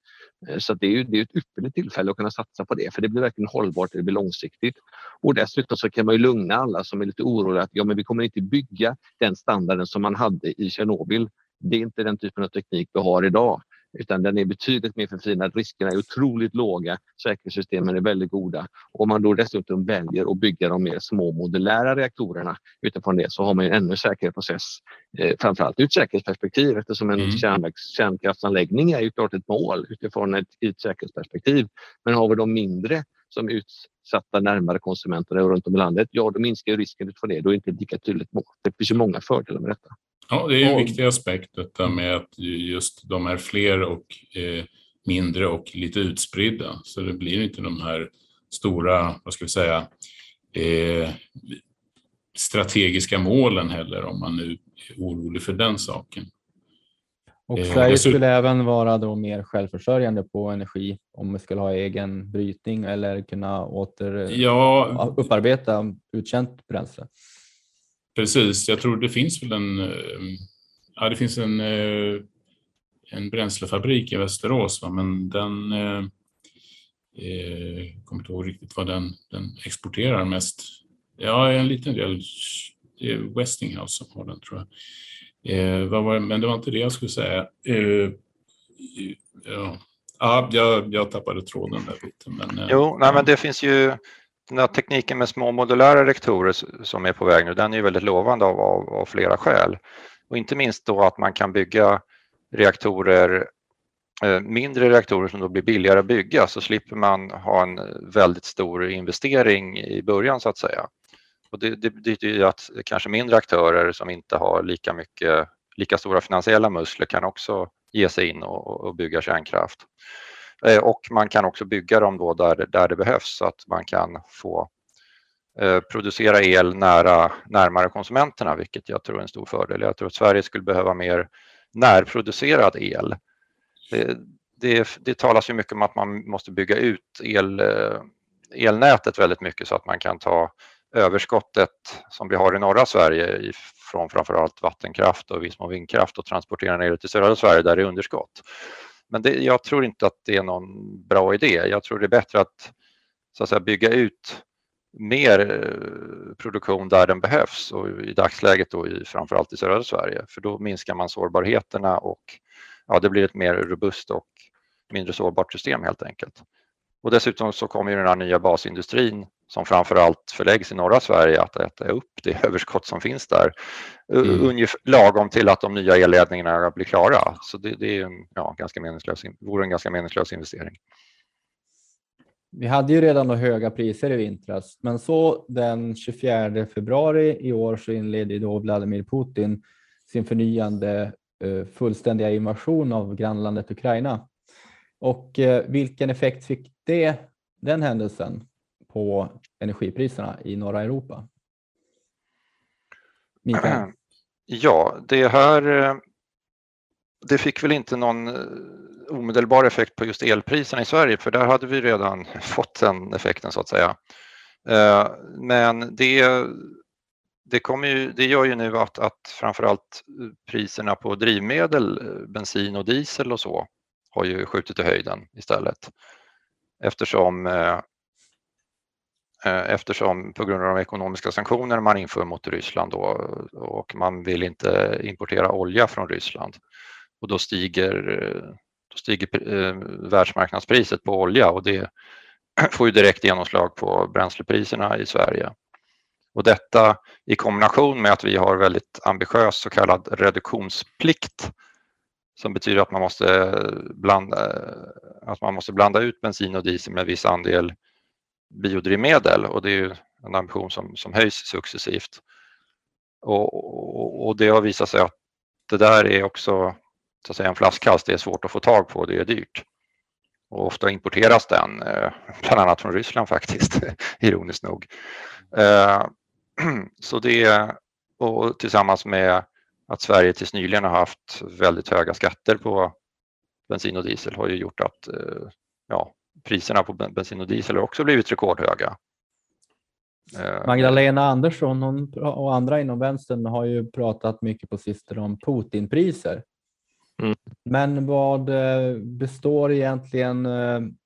Eh, så det är ju det är ett ypperligt tillfälle att kunna satsa på det, för det blir verkligen hållbart, det blir långsiktigt. Och dessutom så kan man ju lugna alla som är lite oroliga att ja, men vi kommer inte bygga den standarden som man hade i Tjernobyl. Det är inte den typen av teknik vi har idag utan den är betydligt mer förfinad. Riskerna är otroligt låga. Säkerhetssystemen är väldigt goda. Om man då dessutom väljer att bygga de mer små modulära reaktorerna utifrån det så har man en ännu säkrare process. Eh, framförallt ur ett säkerhetsperspektiv eftersom en mm. kärnkraftsanläggning är ju klart ett mål utifrån ett, ett säkerhetsperspektiv. Men har vi de mindre som utsatta närmare konsumenterna runt om i landet, ja då minskar risken utifrån det. Då är det inte lika tydligt mål. Det finns ju många fördelar med detta. Ja, det är en viktig aspekt detta med att just de är fler och eh, mindre och lite utspridda. Så det blir inte de här stora, vad ska vi säga, eh, strategiska målen heller om man nu är orolig för den saken. Och eh, Sverige skulle även vara då mer självförsörjande på energi om vi skulle ha egen brytning eller kunna åter ja, upparbeta uttjänt bränsle. Precis, jag tror det finns väl en, eh, ja, det finns en, eh, en bränslefabrik i Västerås, va? men den eh, eh, kommer inte ihåg riktigt vad den, den exporterar mest. Ja, en liten del. Det är Westinghouse som har den tror jag. Eh, var, men det var inte det jag skulle säga. Eh, ja. Ja, jag, jag tappade tråden där lite. Men, eh, jo, nej, men det finns ju den här tekniken med små modulära reaktorer som är på väg nu, den är ju väldigt lovande av, av, av flera skäl. Och inte minst då att man kan bygga reaktorer, eh, mindre reaktorer som då blir billigare att bygga så slipper man ha en väldigt stor investering i början så att säga. Och det, det betyder ju att kanske mindre aktörer som inte har lika mycket, lika stora finansiella muskler kan också ge sig in och, och bygga kärnkraft. Eh, och man kan också bygga dem då där, där det behövs så att man kan få eh, producera el nära, närmare konsumenterna, vilket jag tror är en stor fördel. Jag tror att Sverige skulle behöva mer närproducerad el. Det, det, det talas ju mycket om att man måste bygga ut el, eh, elnätet väldigt mycket så att man kan ta överskottet som vi har i norra Sverige från framförallt vattenkraft och viss mån vindkraft och transportera ner det till södra Sverige där det är underskott. Men det, jag tror inte att det är någon bra idé. Jag tror det är bättre att, så att säga, bygga ut mer eh, produktion där den behövs och i dagsläget då i, framförallt i södra Sverige för då minskar man sårbarheterna och ja, det blir ett mer robust och mindre sårbart system helt enkelt. Och dessutom så kommer ju den här nya basindustrin som framförallt förläggs i norra Sverige att äta upp det överskott som finns där. Mm. Ungefär lagom till att de nya elledningarna blir klara. Så det, det är en, ja, ganska meningslös, vore en ganska meningslös investering. Vi hade ju redan då höga priser i vintras, men så den 24 februari i år så inledde då Vladimir Putin sin förnyande eh, fullständiga invasion av grannlandet Ukraina. Och eh, vilken effekt fick det, den händelsen på energipriserna i norra Europa? Mikael? Ja, det här eh, det fick väl inte någon eh, omedelbar effekt på just elpriserna i Sverige för där hade vi redan fått den effekten så att säga. Eh, men det, det, kommer ju, det gör ju nu att, att framförallt priserna på drivmedel, bensin och diesel och så har ju skjutit i höjden istället eftersom eh, eh, eftersom på grund av de ekonomiska sanktioner man inför mot Ryssland då, och man vill inte importera olja från Ryssland och då stiger, då stiger eh, världsmarknadspriset på olja och det får ju direkt genomslag på bränslepriserna i Sverige. Och detta i kombination med att vi har väldigt ambitiös så kallad reduktionsplikt som betyder att man måste blanda, att man måste blanda ut bensin och diesel med viss andel biodrivmedel och det är ju en ambition som, som höjs successivt. Och, och, och, det har visat sig att det där är också så att säga, en flaskhals, det är svårt att få tag på, det är dyrt. Och ofta importeras den, eh, bland annat från Ryssland faktiskt, ironiskt nog. Eh, så det, och tillsammans med att Sverige tills nyligen har haft väldigt höga skatter på bensin och diesel har ju gjort att eh, ja, priserna på bensin och diesel har också blivit rekordhöga. Eh, Magdalena Andersson och andra inom vänstern har ju pratat mycket på sistone om Putinpriser. Mm. Men vad eh, består egentligen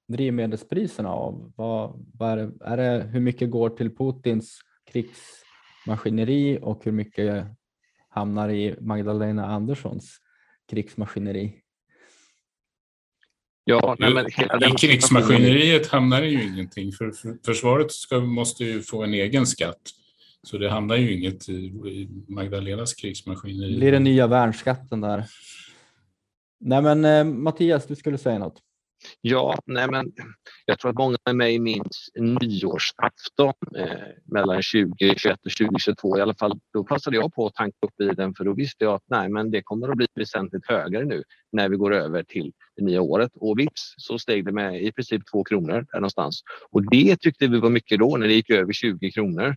drivmedelspriserna av? Vad, vad är, det, är det, hur mycket går till Putins krigsmaskineri och hur mycket hamnar i Magdalena Anderssons krigsmaskineri? Ja, nej, men I krigsmaskineriet hamnar det ju ingenting, för försvaret ska, måste ju få en egen skatt. Så det hamnar ju inget i Magdalenas krigsmaskineri. Blir det nya värnskatten där? Nej men eh, Mattias, du skulle säga något. Ja, nej men jag tror att många med mig minns nyårsafton eh, mellan 2021 och 2022. I alla fall då passade jag på att tanka upp bilen för då visste jag att nej, men det kommer att bli väsentligt högre nu när vi går över till det nya året. Och vips så steg det med i princip två kronor där någonstans. Och det tyckte vi var mycket då när det gick över 20 kronor.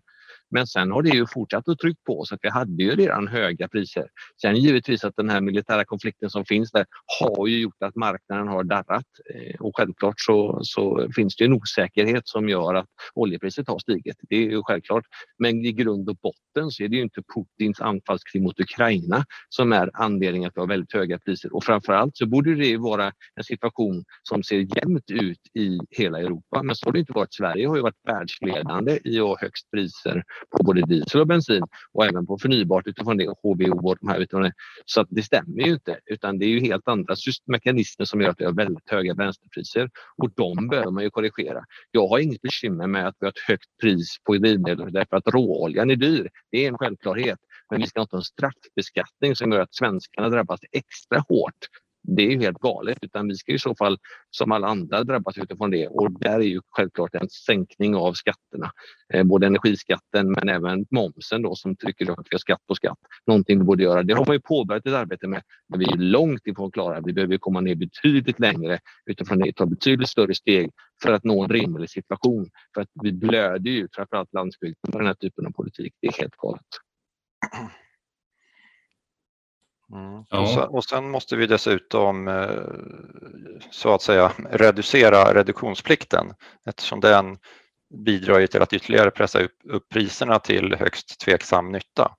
Men sen har det ju fortsatt att trycka på så att vi hade ju redan höga priser. Sen givetvis att den här militära konflikten som finns där har ju gjort att marknaden har darrat eh, och självklart så, så finns det en osäkerhet som gör att oljepriset har stigit. Det är ju självklart. Men i grund och botten så är det ju inte Putins anfallskrig mot Ukraina som är anledningen till att vi har väldigt höga priser och framförallt så borde det vara en situation som ser jämnt ut i hela Europa. Men så har det inte varit. Sverige har ju varit världsledande i att ha högst priser på både diesel och bensin och även på förnybart utifrån det HVO och de här bitarna. Så att det stämmer ju inte utan det är ju helt andra mekanismer som gör att vi har väldigt höga bränslepriser och de behöver man ju korrigera. Jag har inget bekymmer med att vi har ett högt pris på drivmedel därför att råoljan är dyr. Det är en självklarhet. Men vi ska inte ha en straffbeskattning som gör att svenskarna drabbas extra hårt det är ju helt galet utan vi ska i så fall som alla andra drabbas utifrån det och där är ju självklart en sänkning av skatterna. Eh, både energiskatten men även momsen då som trycker upp att vi har skatt på skatt. Någonting vi borde göra. Det har man ju påbörjat ett arbete med men vi är långt ifrån klara. Vi behöver komma ner betydligt längre utifrån det, ta betydligt större steg för att nå en rimlig situation. För att vi blöder ju framförallt landsbygden med den här typen av politik. Det är helt galet. Mm. Ja. Och, sen, och, sen, måste vi dessutom eh, så att säga reducera reduktionsplikten eftersom den bidrar till att ytterligare pressa upp, upp priserna till högst tveksam nytta.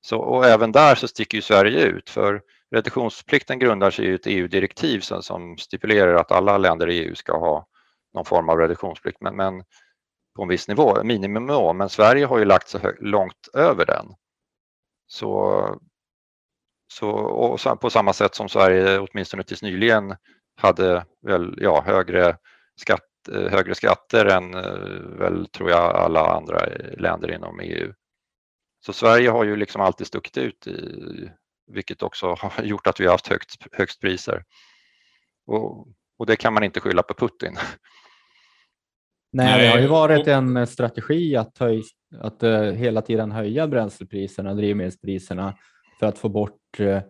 Så, och även där så sticker ju Sverige ut för reduktionsplikten grundar sig i ett EU-direktiv som, som, stipulerar att alla länder i EU ska ha någon form av reduktionsplikt men, men på en viss nivå, minimumnivå, men Sverige har ju lagt sig långt över den. Så så, och på samma sätt som Sverige åtminstone tills nyligen hade väl, ja, högre, skatt, eh, högre skatter än eh, väl tror jag alla andra länder inom EU. Så Sverige har ju liksom alltid stuckit ut i, vilket också har gjort att vi har haft högt, högst priser. Och, och det kan man inte skylla på Putin. Nej, det har ju varit en strategi att, höj, att uh, hela tiden höja bränslepriserna, drivmedelspriserna för att få bort eh,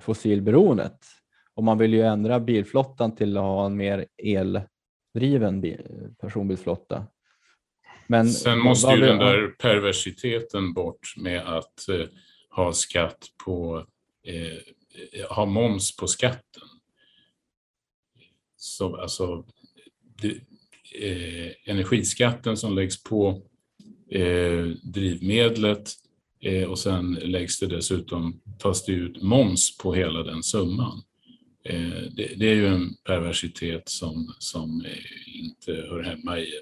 fossilberoendet. Och man vill ju ändra bilflottan till att ha en mer eldriven personbilsflotta. Men Sen måste ju den där perversiteten bort med att eh, ha skatt på, eh, ha moms på skatten. Så, alltså, det, eh, energiskatten som läggs på eh, drivmedlet och sen läggs det dessutom, tas det ut moms på hela den summan. Eh, det, det, är ju en perversitet som, som inte hör hemma i,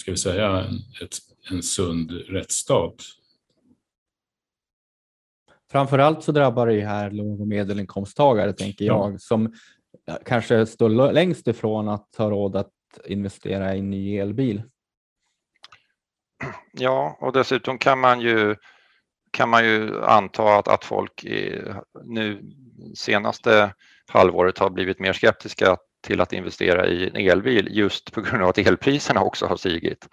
ska vi säga, en, ett, en sund rättsstat. Framförallt så drabbar det här låg och medelinkomsttagare, tänker jag, ja. som kanske står längst ifrån att ha råd att investera i en ny elbil. Ja, och dessutom kan man ju kan man ju anta att, att folk nu senaste halvåret har blivit mer skeptiska till att investera i en elbil just på grund av att elpriserna också har stigit.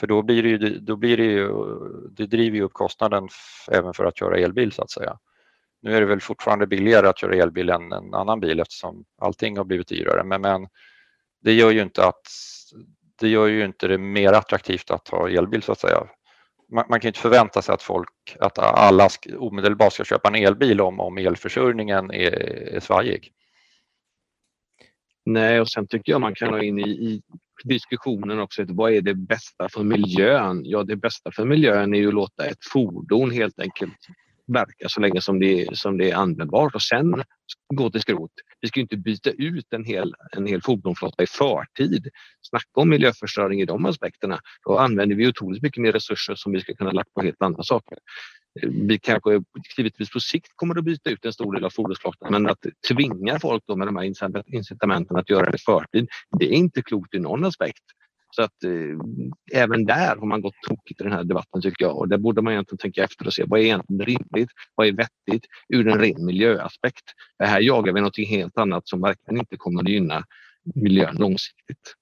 För då blir det ju, då blir det ju, det driver ju upp kostnaden även för att köra elbil så att säga. Nu är det väl fortfarande billigare att köra elbil än en annan bil eftersom allting har blivit dyrare men, men det gör ju inte att det gör ju inte det mer attraktivt att ha elbil så att säga man, man kan inte förvänta sig att folk, att alla omedelbart ska köpa en elbil om, om elförsörjningen är, är svajig. Nej, och sen tycker jag man kan ha in i, i diskussionen också, vad är det bästa för miljön? Ja, det bästa för miljön är ju att låta ett fordon helt enkelt verka så länge som det, som det är användbart och sen gå till skrot. Vi ska inte byta ut en hel, en hel fordonsflotta i förtid. Snacka om miljöförstöring i de aspekterna. Då använder vi otroligt mycket mer resurser som vi ska kunna lagt på helt andra saker. Vi kanske givetvis på sikt kommer att byta ut en stor del av fordonsflottan men att tvinga folk då med de här incitamenten att göra det i förtid, det är inte klokt i någon aspekt. Så att eh, även där har man gått tokigt i den här debatten tycker jag och där borde man egentligen tänka efter och se vad är egentligen rimligt? Vad är vettigt ur en ren miljöaspekt? Det här jagar vi något helt annat som verkligen inte kommer att gynna miljön långsiktigt.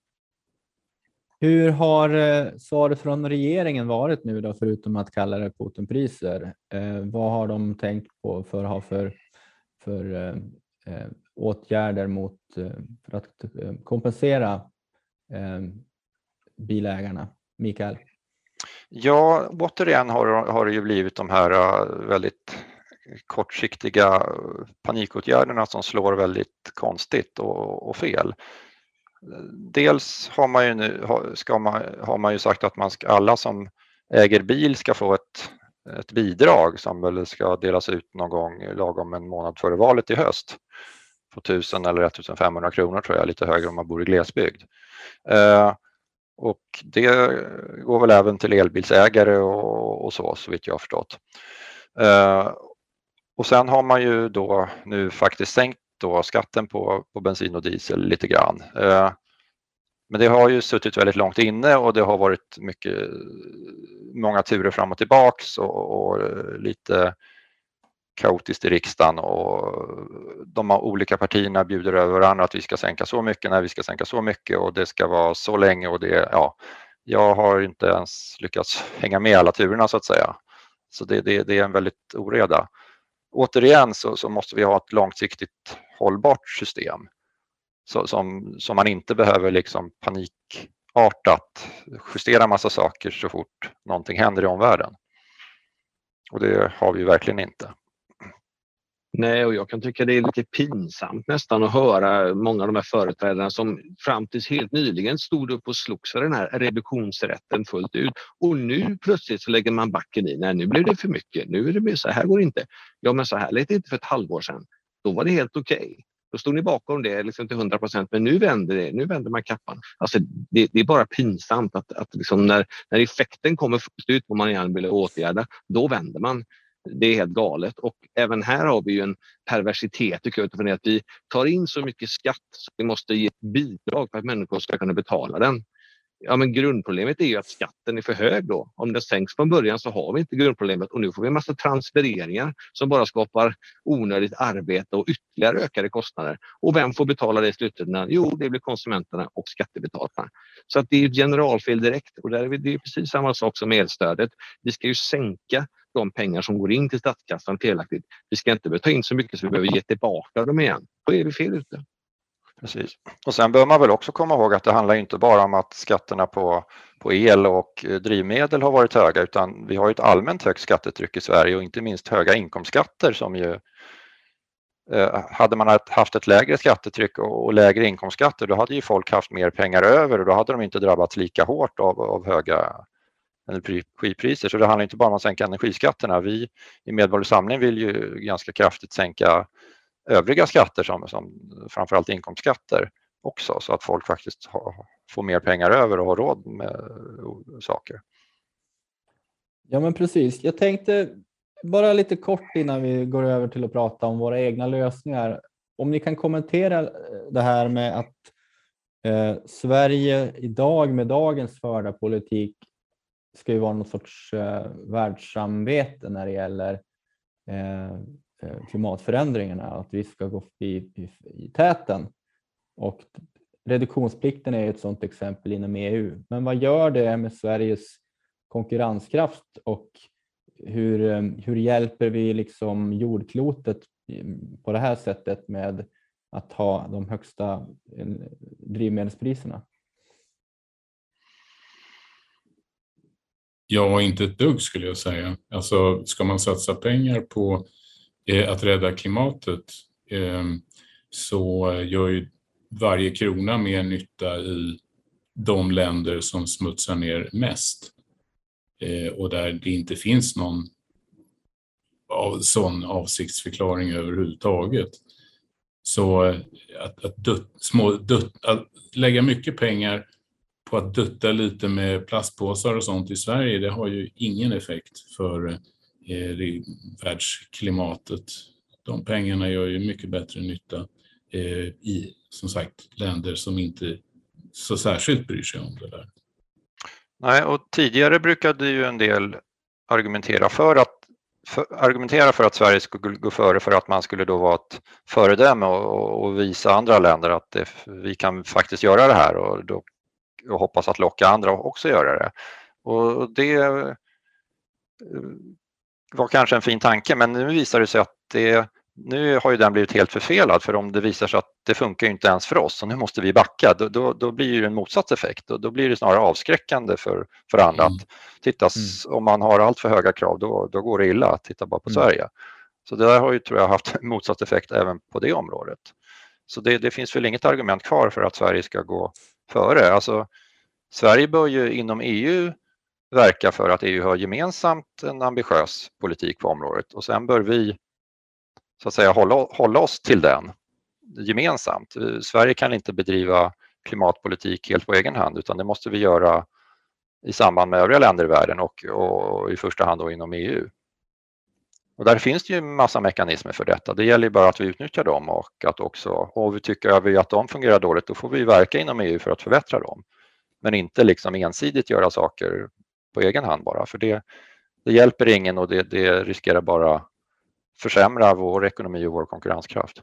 Hur har eh, svaret från regeringen varit nu då, förutom att kalla det Putinpriser? Eh, vad har de tänkt på för att ha för, för eh, eh åtgärder mot, eh, för att eh, kompensera bilägarna? Mikael? Ja, återigen har, har det ju blivit de här äh, väldigt kortsiktiga äh, panikåtgärderna som slår väldigt konstigt och, och fel. Dels har man ju, nu, ska man, har man ju sagt att man ska, alla som äger bil ska få ett, ett bidrag som väl ska delas ut någon gång lagom en månad före valet i höst på 1000 eller 1500 kronor tror jag, lite högre om man bor i glesbygd. Eh, och det går väl även till elbilsägare och, och så, så vitt jag har förstått. Eh, och sen har man ju då nu faktiskt sänkt då skatten på, på bensin och diesel lite grann. Eh, men det har ju suttit väldigt långt inne och det har varit mycket, många turer fram och tillbaks och, och lite kaotiskt i riksdagen och de olika partierna bjuder över varandra att vi ska sänka så mycket, när vi ska sänka så mycket och det ska vara så länge och det, ja, jag har inte ens lyckats hänga med alla turerna så att säga. Så det, det, det är en väldigt oreda. Återigen så, så, måste vi ha ett långsiktigt hållbart system så, som, som man inte behöver liksom panikartat justera massa saker så fort någonting händer i omvärlden. Och det har vi verkligen inte. Nej, och jag kan tycka det är lite pinsamt nästan att höra många av de här företrädarna som fram tills helt nyligen stod upp och slogs för den här reduktionsrätten fullt ut. Och nu plötsligt så lägger man backen i. Nej, nu blev det för mycket. Nu är det mer så här går det inte. Ja, men så här lät det inte för ett halvår sedan. Då var det helt okej. Okay. Då stod ni bakom det liksom till 100 procent, men nu vänder det. Nu vänder man kappan. Alltså, det, det är bara pinsamt att, att liksom när, när effekten kommer fullt ut, vad man gärna vill åtgärda, då vänder man. Det är helt galet och även här har vi ju en perversitet tycker jag utifrån att vi tar in så mycket skatt så vi måste ge bidrag för att människor ska kunna betala den. Ja, men grundproblemet är ju att skatten är för hög då. Om den sänks från början så har vi inte grundproblemet och nu får vi en massa transfereringar som bara skapar onödigt arbete och ytterligare ökade kostnader. Och vem får betala det i slutändan? Jo, det blir konsumenterna och skattebetalarna. Så att det är ett generalfel direkt och där är det precis samma sak som elstödet. Vi ska ju sänka de pengar som går in till statskassan felaktigt. Vi ska inte ta in så mycket så vi behöver ge tillbaka dem igen. Då är vi fel ute. Precis. Och sen bör man väl också komma ihåg att det handlar inte bara om att skatterna på, på el och eh, drivmedel har varit höga utan vi har ett allmänt högt skattetryck i Sverige och inte minst höga inkomstskatter som ju eh, hade man haft ett lägre skattetryck och lägre inkomstskatter då hade ju folk haft mer pengar över och då hade de inte drabbats lika hårt av, av höga energipriser. Så det handlar inte bara om att sänka energiskatterna. Vi i Medborgerlig Samling vill ju ganska kraftigt sänka övriga skatter som, som framförallt inkomstskatter också så att folk faktiskt har, får mer pengar över och har råd med saker. Ja men precis. Jag tänkte bara lite kort innan vi går över till att prata om våra egna lösningar. Om ni kan kommentera eh, det här med att eh, Sverige idag med dagens förda politik ska ju vara någon sorts eh, världssamvete när det gäller eh, eh, klimatförändringarna, att vi ska gå i, i, i täten. Och reduktionsplikten är ett sådant exempel inom EU. Men vad gör det med Sveriges konkurrenskraft och hur, eh, hur hjälper vi liksom jordklotet på det här sättet med att ha de högsta eh, drivmedelspriserna? Ja, inte ett dugg skulle jag säga. Alltså, ska man satsa pengar på Eh, att rädda klimatet eh, så gör ju varje krona mer nytta i de länder som smutsar ner mest eh, och där det inte finns någon sån avsiktsförklaring överhuvudtaget. Så eh, att, att, dutt, små, dutt, att lägga mycket pengar på att dutta lite med plastpåsar och sånt i Sverige, det har ju ingen effekt för eh, världsklimatet. De pengarna gör ju mycket bättre nytta eh, i, som sagt, länder som inte så särskilt bryr sig om det där. Nej, och tidigare brukade ju en del argumentera för att för, argumentera för att Sverige skulle gå före för att man skulle då vara ett föredöme och, och visa andra länder att det, vi kan faktiskt göra det här och, då, och hoppas att locka andra att också göra det. Och det eh, var kanske en fin tanke men nu visar det sig att det nu har ju den blivit helt förfelad för om det visar sig att det funkar inte ens för oss och nu måste vi backa, då, då, då blir det en motsatt effekt och då blir det snarare avskräckande för, för andra mm. att titta, mm. om man har allt för höga krav då, då går det illa att titta bara på mm. Sverige. Så det där har ju tror jag haft motsatt effekt även på det området. Så det, det, finns väl inget argument kvar för att Sverige ska gå före. Alltså, Sverige bör ju inom EU verka för att EU har gemensamt en ambitiös politik på området och sen bör vi så att säga hålla, hålla oss till den gemensamt. Eh, Sverige kan inte bedriva klimatpolitik helt på egen hand utan det måste vi göra i samband med övriga länder i världen och, och i första hand då inom EU. Och där finns det ju massa mekanismer för detta. Det gäller bara att vi utnyttjar dem och att också, och vi tycker vi att de fungerar dåligt, då får vi verka inom EU för att förbättra dem. Men inte liksom ensidigt göra saker på egen hand bara, för det, det hjälper ingen och det, det riskerar bara försämra vår ekonomi och vår konkurrenskraft.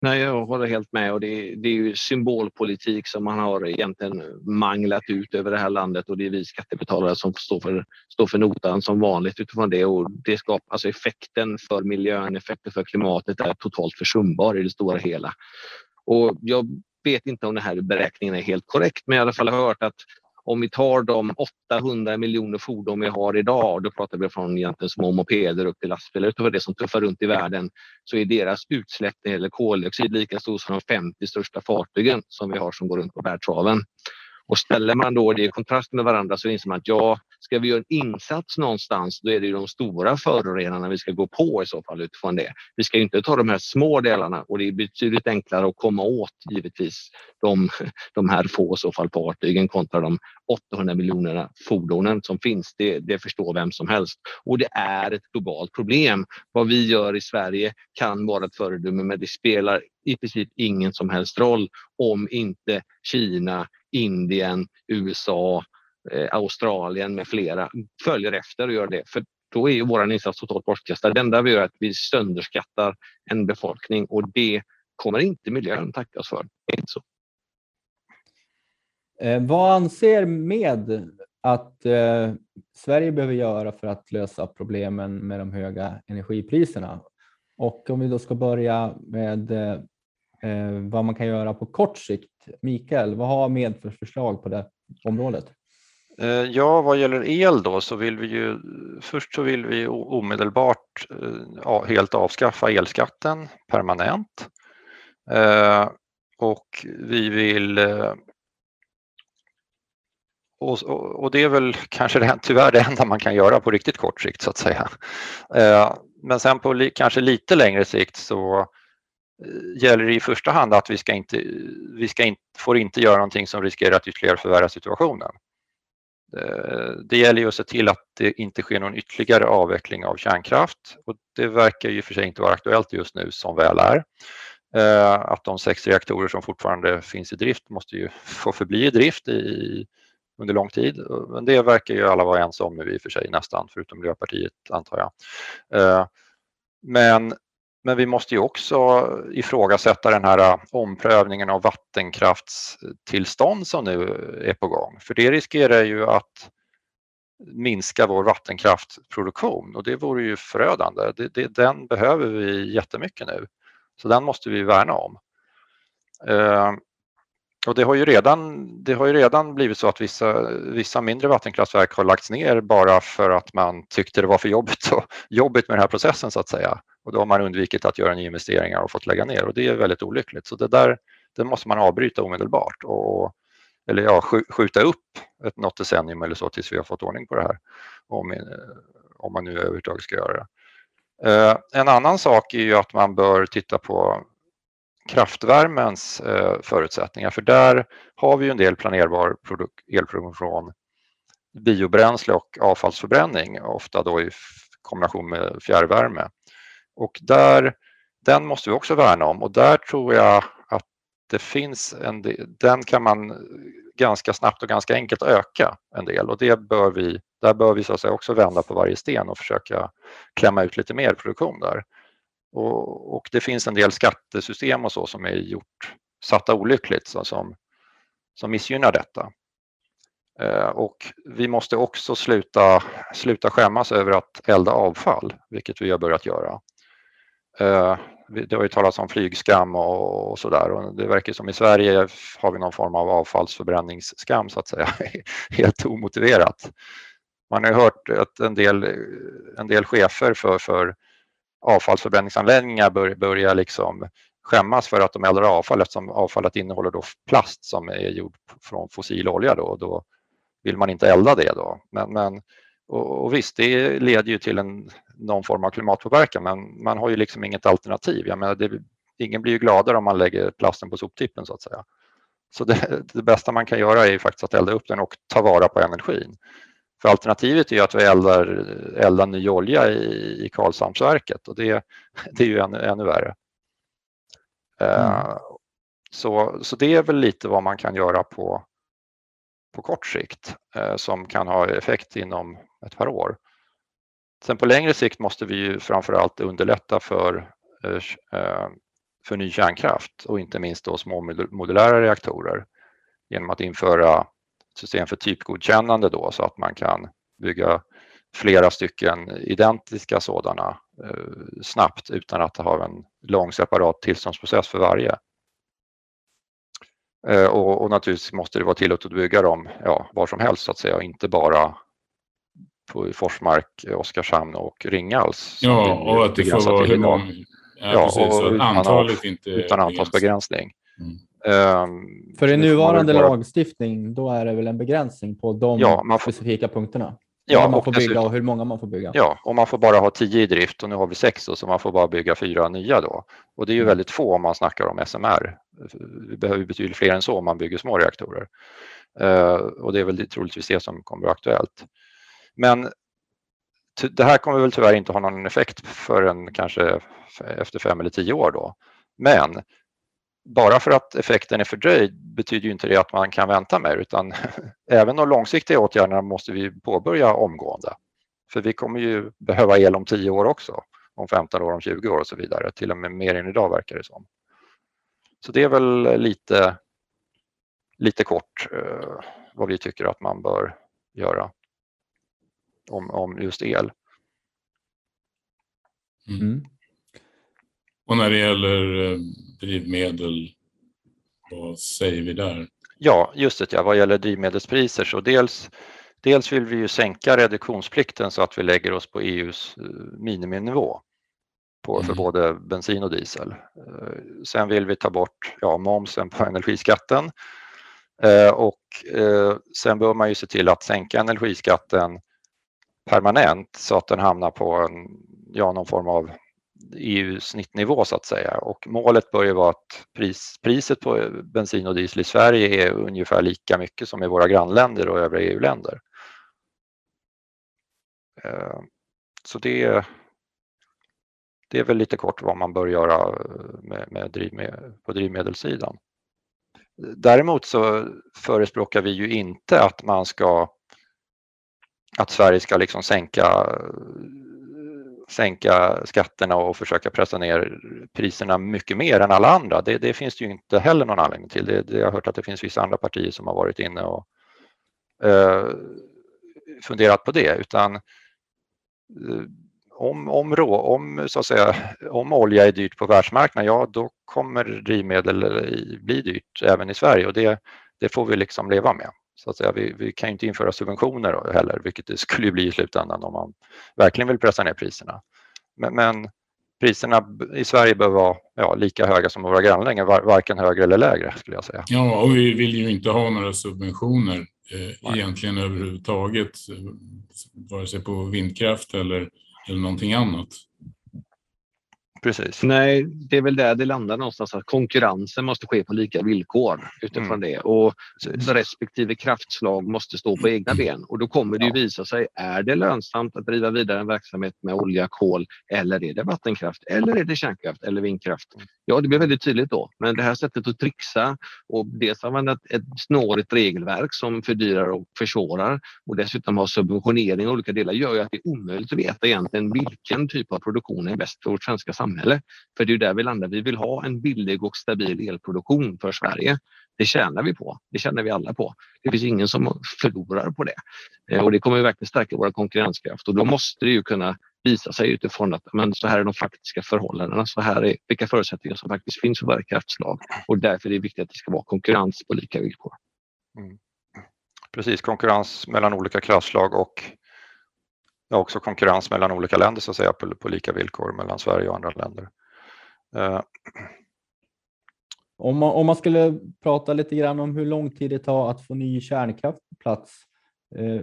Nej, jag håller helt med. Och det, det, är ju symbolpolitik som man har egentligen manglat ut över det här landet. Och det är vi skattebetalare som står för, står för notan som vanligt utifrån det. Och det skapar alltså effekten för miljön, effekten för klimatet är totalt försumbar i det stora hela. Och jag vet inte om den här beräkningen är helt korrekt men jag har i alla fall hört att om vi tar de 800 miljoner fordon vi har idag, då pratar vi från egentligen små mopeder upp till lastbilar, utöver det som tuffar runt i världen, så är deras utsläpp när det gäller koldioxid lika stort som de 50 största fartygen som vi har som går runt på världshaven. Och ställer man då det i kontrast med varandra så inser man att ja, ska vi göra en insats någonstans då är det ju de stora förorenarna vi ska gå på i så fall utifrån det. Vi ska inte ta de här små delarna och det är betydligt enklare att komma åt givetvis de, de här få i så fall fartygen kontra de 800 miljonerna fordonen som finns. Det, det förstår vem som helst och det är ett globalt problem. Vad vi gör i Sverige kan vara ett föredöme men det spelar i princip ingen som helst roll om inte Kina, Indien, USA, eh, Australien med flera följer efter och gör det. För då är ju vår insats totalt bortkastad. Det enda vi gör är att vi sönderskattar en befolkning och det kommer inte miljön tacka oss för. Det är inte så. Eh, vad anser med att eh, Sverige behöver göra för att lösa problemen med de höga energipriserna? Och om vi då ska börja med eh, eh, vad man kan göra på kort sikt. Mikael, vad har med för förslag på det området? Eh, ja, vad gäller el då så vill vi ju först så vill vi omedelbart eh, helt avskaffa elskatten permanent. Eh, och vi vill eh, och, och, det är väl kanske det, tyvärr det enda man kan göra på riktigt kort sikt så att säga. Men sen på li, kanske lite längre sikt så Eh, gäller det i första hand att vi ska inte, vi ska inte, får inte göra någonting som riskerar att ytterligare förvärra situationen. Eh, det gäller ju att se till att det inte sker någon ytterligare avveckling av kärnkraft och det verkar ju för sig inte vara aktuellt just nu som väl är. Eh, att de sex reaktorer som fortfarande finns i drift måste ju få förbli i drift i, under lång tid. Men det verkar ju alla vara ense om nu i och för sig nästan, förutom Miljöpartiet antar jag. Men men vi måste ju också ifrågasätta den här äh, omprövningen av vattenkraftstillstånd som nu är på gång. För det riskerar ju att minska vår vattenkraftproduktion och det vore ju förödande. Det, det, den behöver vi jättemycket nu. Så den måste vi värna om. Eh, och det har ju redan, det har ju redan blivit så att vissa, vissa mindre vattenkraftverk har lagts ner bara för att man tyckte det var för jobbigt, och, jobbigt med den här processen så att säga. Och då har man undvikit att göra nyinvesteringar och fått lägga ner och det är väldigt olyckligt. Så det där det måste man avbryta omedelbart och, eller ja, skjuta upp ett, något decennium eller så tills vi har fått ordning på det här. Om, eh, om man nu överhuvudtaget ska göra det. Eh, en annan sak är ju att man bör titta på kraftvärmens eh, förutsättningar för där har vi en del planerbar elproduktion från biobränsle och avfallsförbränning, ofta då i kombination med fjärrvärme. Och där, den måste vi också värna om och där tror jag att det finns en del, den kan man ganska snabbt och ganska enkelt öka en del och det bör vi, där bör vi så att säga också vända på varje sten och försöka klämma ut lite mer produktion där. Och, och det finns en del skattesystem och så som är gjort, satta olyckligt så som, som missgynnar detta. Eh, och vi måste också sluta, sluta skämmas över att elda avfall, vilket vi har börjat göra. Eh, det har ju talats om flygskam och, och sådär och det verkar som i Sverige har vi någon form av avfallsförbränningsskam så att säga, helt omotiverat. Man har hört att en del, en del chefer för, för avfallsförbränningsanläggningar bör, börjar liksom skämmas för att de eldar avfall eftersom avfallet innehåller då plast som är gjord från fossil olja då, och då vill man inte elda det då. Men, men och, och visst, det leder ju till en, någon form av klimatpåverkan men man har ju liksom inget alternativ. Jag menar, det, ingen blir ju gladare om man lägger plasten på soptippen så att säga. Så det, det, bästa man kan göra är faktiskt att elda upp den och ta vara på energin. För alternativet är att vi eldar, eldar ny olja i, i Karlshamnsverket och det, det är ju ännu, ännu värre. Mm. Uh, så, så det är väl lite vad man kan göra på, på kort sikt uh, som kan ha effekt inom ett par år. Sen på längre sikt måste vi ju framförallt underlätta för, eh, eh, för ny kärnkraft och inte minst då små modulära reaktorer genom att införa system för typgodkännande då så att man kan bygga flera stycken identiska sådana eh, snabbt utan att ha en lång separat tillståndsprocess för varje. Eh, och, och, naturligtvis måste det vara tillåtet att bygga dem ja, var som helst så att säga, inte bara på Forsmark, Oskarshamn och Ringhals. Ja, och att det får vara hur många... Ja, ja precis, och utan, antalet inte utan antalsbegränsning. Mm. Um, För i nuvarande bara... lagstiftning, då är det väl en begränsning på de ja, man får... specifika punkterna? Ja, man får bygga och hur många man får bygga. Ja, och man får bara ha tio i drift och nu har vi sex då, så man får bara bygga fyra nya då. Och det är ju mm. väldigt få om man snackar om SMR. Vi behöver betydligt fler än så om man bygger små reaktorer. Uh, och det är väl troligtvis det som kommer att vara aktuellt. Men det här kommer väl tyvärr inte ha någon effekt förrän kanske efter fem eller tio år då. Men bara för att effekten är fördröjd betyder ju inte det att man kan vänta mer utan även de långsiktiga åtgärderna måste vi påbörja omgående. För vi kommer ju behöva el om 10 år också, om 15 år, om 20 år och så vidare, till och med mer än idag verkar det som. Så det är väl lite, lite kort eh, vad vi tycker att man bör göra om, om just el. Mm. Och när det gäller eh, drivmedel, vad säger vi där? Ja, just det. Ja. Vad gäller drivmedelspriser så dels, dels vill vi ju sänka reduktionsplikten så att vi lägger oss på EUs eh, miniminivå på, mm. för både bensin och diesel. Eh, sen vill vi ta bort ja, momsen på energiskatten och sen bör man ju se till att sänka energiskatten permanent så att den hamnar på en, ja, någon form av EU-snittnivå så att säga och målet bör ju vara att pris, priset på bensin och diesel i Sverige är ungefär lika mycket som i våra grannländer och övriga EU-länder. Eh, så det, det är väl lite kort vad man bör göra med, med drivmed, på drivmedelssidan. Däremot så förespråkar vi ju inte att man ska att Sverige ska liksom sänka sänka skatterna och försöka pressa ner priserna mycket mer än alla andra. Det, det finns det ju inte heller någon anledning till. Det, det, jag har hört att det finns vissa andra partier som har varit inne och eh, funderat på det utan eh, om, om, rå, om, så att säga, om olja är dyrt på världsmarknaden, ja då kommer drivmedel eh, bli dyrt även i Sverige och det, det får vi liksom leva med. Så att säga, vi, vi kan inte införa subventioner heller, vilket det skulle bli i slutändan om man verkligen vill pressa ner priserna. Men, men priserna i Sverige bör vara ja, lika höga som våra grannländer, var, varken högre eller lägre skulle jag säga. Ja, och vi vill ju inte ha några subventioner eh, egentligen överhuvudtaget, vare sig på vindkraft eller, eller någonting annat. Precis. Nej, det är väl där det landar någonstans att konkurrensen måste ske på lika villkor utifrån mm. det och Precis. respektive kraftslag måste stå på egna ben och då kommer det ju visa sig. Är det lönsamt att driva vidare en verksamhet med olja, kol eller är det vattenkraft eller är det kärnkraft eller vindkraft? Mm. Ja, det blir väldigt tydligt då. Men det här sättet att trixa och dels använda ett snårigt regelverk som fördyrar och försvårar och dessutom ha subventionering i olika delar gör ju att det är omöjligt att veta egentligen vilken typ av produktion är bäst för vårt svenska samhälle. För det är där vi landar. Vi vill ha en billig och stabil elproduktion för Sverige. Det tjänar vi på. Det tjänar vi alla på. Det finns ingen som förlorar på det. Eh, och det kommer verkligen stärka vår konkurrenskraft och då måste det ju kunna visa sig utifrån att men så här är de faktiska förhållandena. Så här är vilka förutsättningar som faktiskt finns för varje kraftslag och därför är det viktigt att det ska vara konkurrens på lika villkor. Mm. Precis, konkurrens mellan olika kraftslag och också konkurrens mellan olika länder så att säga på, på lika villkor mellan Sverige och andra länder. Eh. Om man, om man skulle prata lite grann om hur lång tid det tar att få ny kärnkraft på plats. Eh,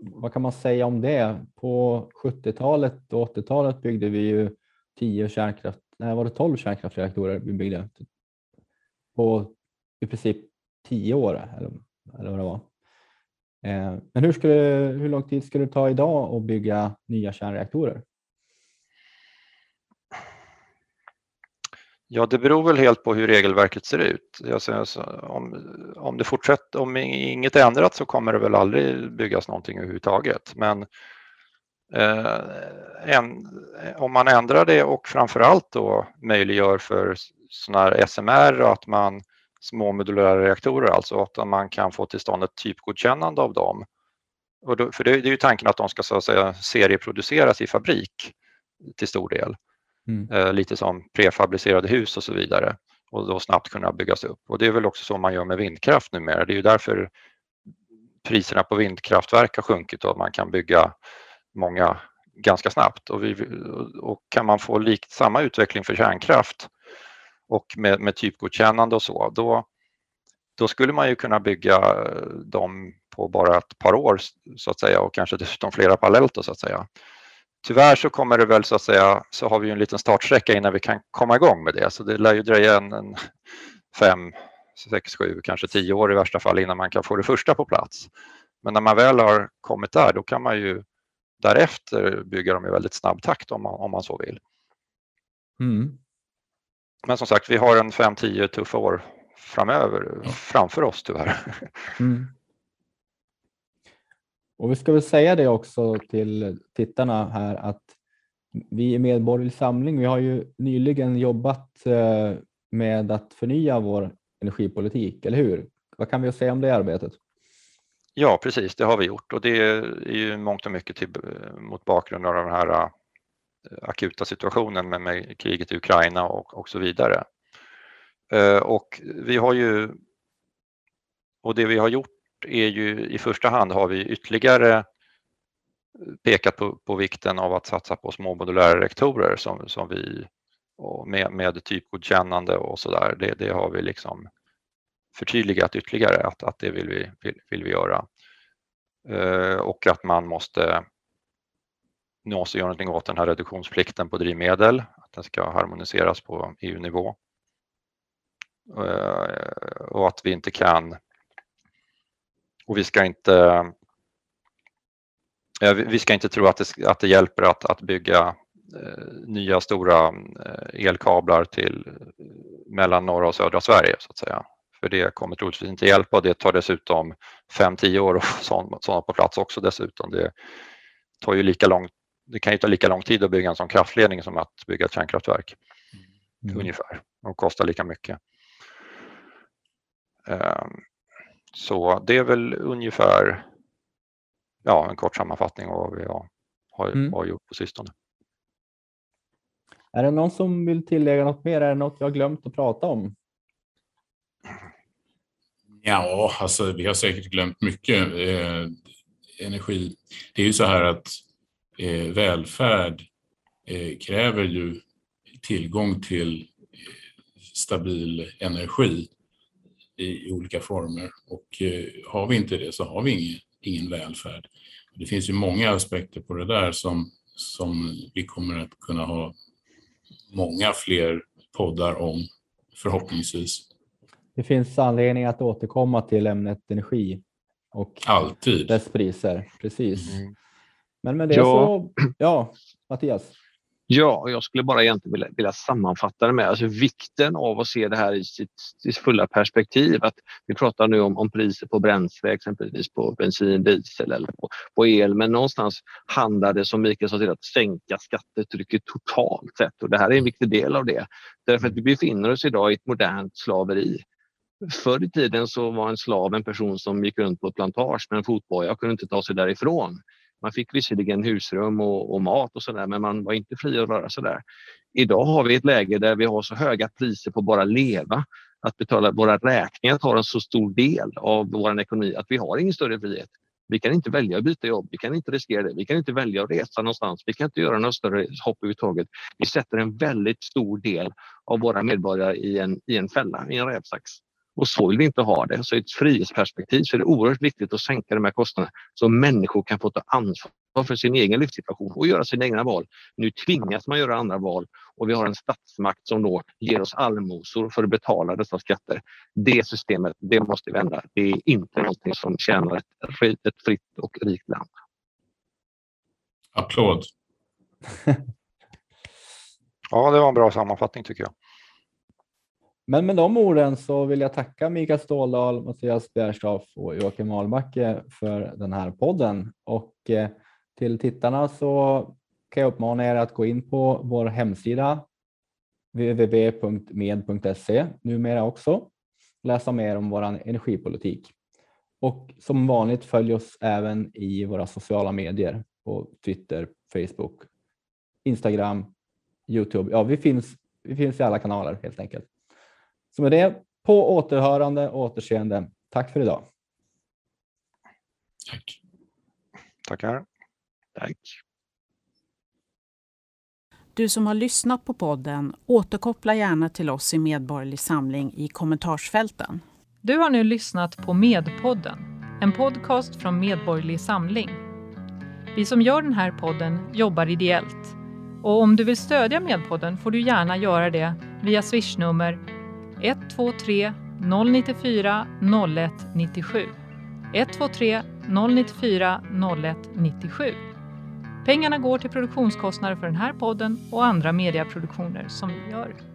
vad kan man säga om det? På 70-talet och 80-talet byggde vi ju 10 kärnkraft, nej var det 12 kärnkraftsreaktorer vi byggde på i princip 10 år eller, eller vad det var. Eh, men hur, skulle, hur lång tid skulle det ta idag att bygga nya kärnreaktorer? Ja, det beror väl helt på hur regelverket ser ut. Alltså, om, om, det fortsätter, om inget ändrat så kommer det väl aldrig byggas någonting överhuvudtaget. Men eh, en, om man ändrar det och framförallt då möjliggör för sådana här SMR och att man små modulära reaktorer, alltså att man kan få till stånd ett typgodkännande av dem. Och då, för det, det är ju tanken att de ska så att säga serieproduceras i fabrik till stor del. Mm. Eh, lite som prefabricerade hus och så vidare och då snabbt kunna byggas upp. Och det är väl också så man gör med vindkraft numera. Det är ju därför priserna på vindkraftverk har sjunkit och man kan bygga många ganska snabbt. Och, vi, och kan man få likt samma utveckling för kärnkraft och med, med typgodkännande och så, då, då skulle man ju kunna bygga eh, dem på bara ett par år så att säga och kanske dessutom flera parallellt då, så att säga. Tyvärr så kommer det väl så att säga, så har vi en liten startsträcka innan vi kan komma igång med det, så det lär ju dröja en, en fem, sex, sju, kanske tio år i värsta fall innan man kan få det första på plats. Men när man väl har kommit där, då kan man ju därefter bygga dem i väldigt snabb takt om man, om man så vill. Mm. Men som sagt, vi har en 5-10 tuffa år framöver, framför oss tyvärr. Mm. Och vi ska väl säga det också till tittarna här att vi i Medborgerlig Samling, vi har ju nyligen jobbat eh, med att förnya vår energipolitik, eller hur? Vad kan vi säga om det arbetet? Ja, precis, det har vi gjort och det är ju mångt och mycket till, mot bakgrund av den här Eh, akuta situationen med, med kriget i Ukraina och, och så vidare. Eh, och vi har ju och det vi har gjort är ju i första hand har vi ytterligare eh, pekat på, på vikten av att satsa på små modulära rektorer som, som vi med, med typgodkännande och så där. Det, det har vi liksom förtydligat ytterligare att, att det vill vi, vill, vill vi göra. Eh, och att man måste nu måste göra någonting åt den här reduktionsplikten på drivmedel, att den ska harmoniseras på EU-nivå. Eh, och att vi inte kan och vi ska inte eh, vi ska inte tro att det, att det hjälper att, att bygga eh, nya stora elkablar till mellan norra och södra Sverige så att säga. För det kommer troligtvis inte hjälpa och det tar dessutom 5-10 år att få sådana på plats också dessutom. Det tar ju lika lång det kan ju ta lika lång tid att bygga en sån kraftledning som att bygga ett kärnkraftverk. Mm. Ungefär. Och kostar lika mycket. Ehm, så det är väl ungefär ja, en kort sammanfattning av vad vi har, har, mm. har gjort på sistone. Är det någon som vill tillägga något mer? Är det något jag har glömt att prata om? Ja, alltså vi har säkert glömt mycket. Eh, energi. Det är ju så här att eh, välfärd eh, kräver ju tillgång till eh, stabil energi i, i olika former och eh, har vi inte det så har vi ingen, ingen välfärd. Det finns ju många aspekter på det där som, som vi kommer att kunna ha många fler poddar om förhoppningsvis. Det finns anledning att återkomma till ämnet energi och Alltid. dess priser. Precis. Mm. Men med det Ja. så, ja, Mattias. Ja, jag skulle bara egentligen vilja, vilja sammanfatta det med alltså vikten av att se det här i sitt, sitt fulla perspektiv. Att vi pratar nu om, om priser på bränsle, exempelvis på bensin, diesel eller på, på el. Men någonstans handlar det, som Mikael sa, till att sänka skattetrycket totalt sett. Och det här är en viktig del av det. Därför att vi befinner oss idag i ett modernt slaveri. Förr i tiden så var en slav en person som gick runt på ett plantage med en fotboja och kunde inte ta sig därifrån. Man fick visserligen husrum och, och mat och sådär men man var inte fri att röra sig där. Idag har vi ett läge där vi har så höga priser på att bara leva. Att betala våra räkningar tar en så stor del av vår ekonomi att vi har ingen större frihet. Vi kan inte välja att byta jobb, vi kan inte riskera det, vi kan inte välja att resa någonstans, vi kan inte göra några större hopp överhuvudtaget. Vi sätter en väldigt stor del av våra medborgare i en, i en fälla, i en rävsax. Och så vill vi inte ha det. Så i ett frihetsperspektiv så är det oerhört viktigt att sänka de här kostnaderna så människor kan få ta ansvar för sin egen livssituation och göra sina egna val. Nu tvingas man göra andra val och vi har en statsmakt som då ger oss allmosor för att betala dessa skatter. Det systemet, det måste vi ändra. Det är inte någonting som tjänar ett, fritt- ett fritt och rikt land. Applåd. Ja, det var en bra sammanfattning tycker jag. Men med de orden så vill jag tacka Mikael Ståldal, Mattias Bjärstaff och Joakim Ahlbacke för den här podden. Och eh, till tittarna så kan jag uppmana er att gå in på vår hemsida www.med.se numera också. Läsa mer om vår energipolitik. Och som vanligt följ oss även i våra sociala medier på Twitter, Facebook, Instagram, Youtube. Ja, vi finns, vi finns i alla kanaler helt enkelt. Så med det, på återhörande och återseende. Tack för idag. Tack. Tackar. Tack. Du som har lyssnat på podden, återkoppla gärna till oss i Medborgerlig Samling i kommentarsfälten. Du har nu lyssnat på Medpodden, en podcast från Medborgerlig Samling. Vi som gör den här podden jobbar ideellt. Och om du vill stödja Medpodden får du gärna göra det via swishnummer 123 094 0197. 123 094 0197. Pengarna går till produktionskostnader för den här podden och andra mediaproduktioner som vi gör.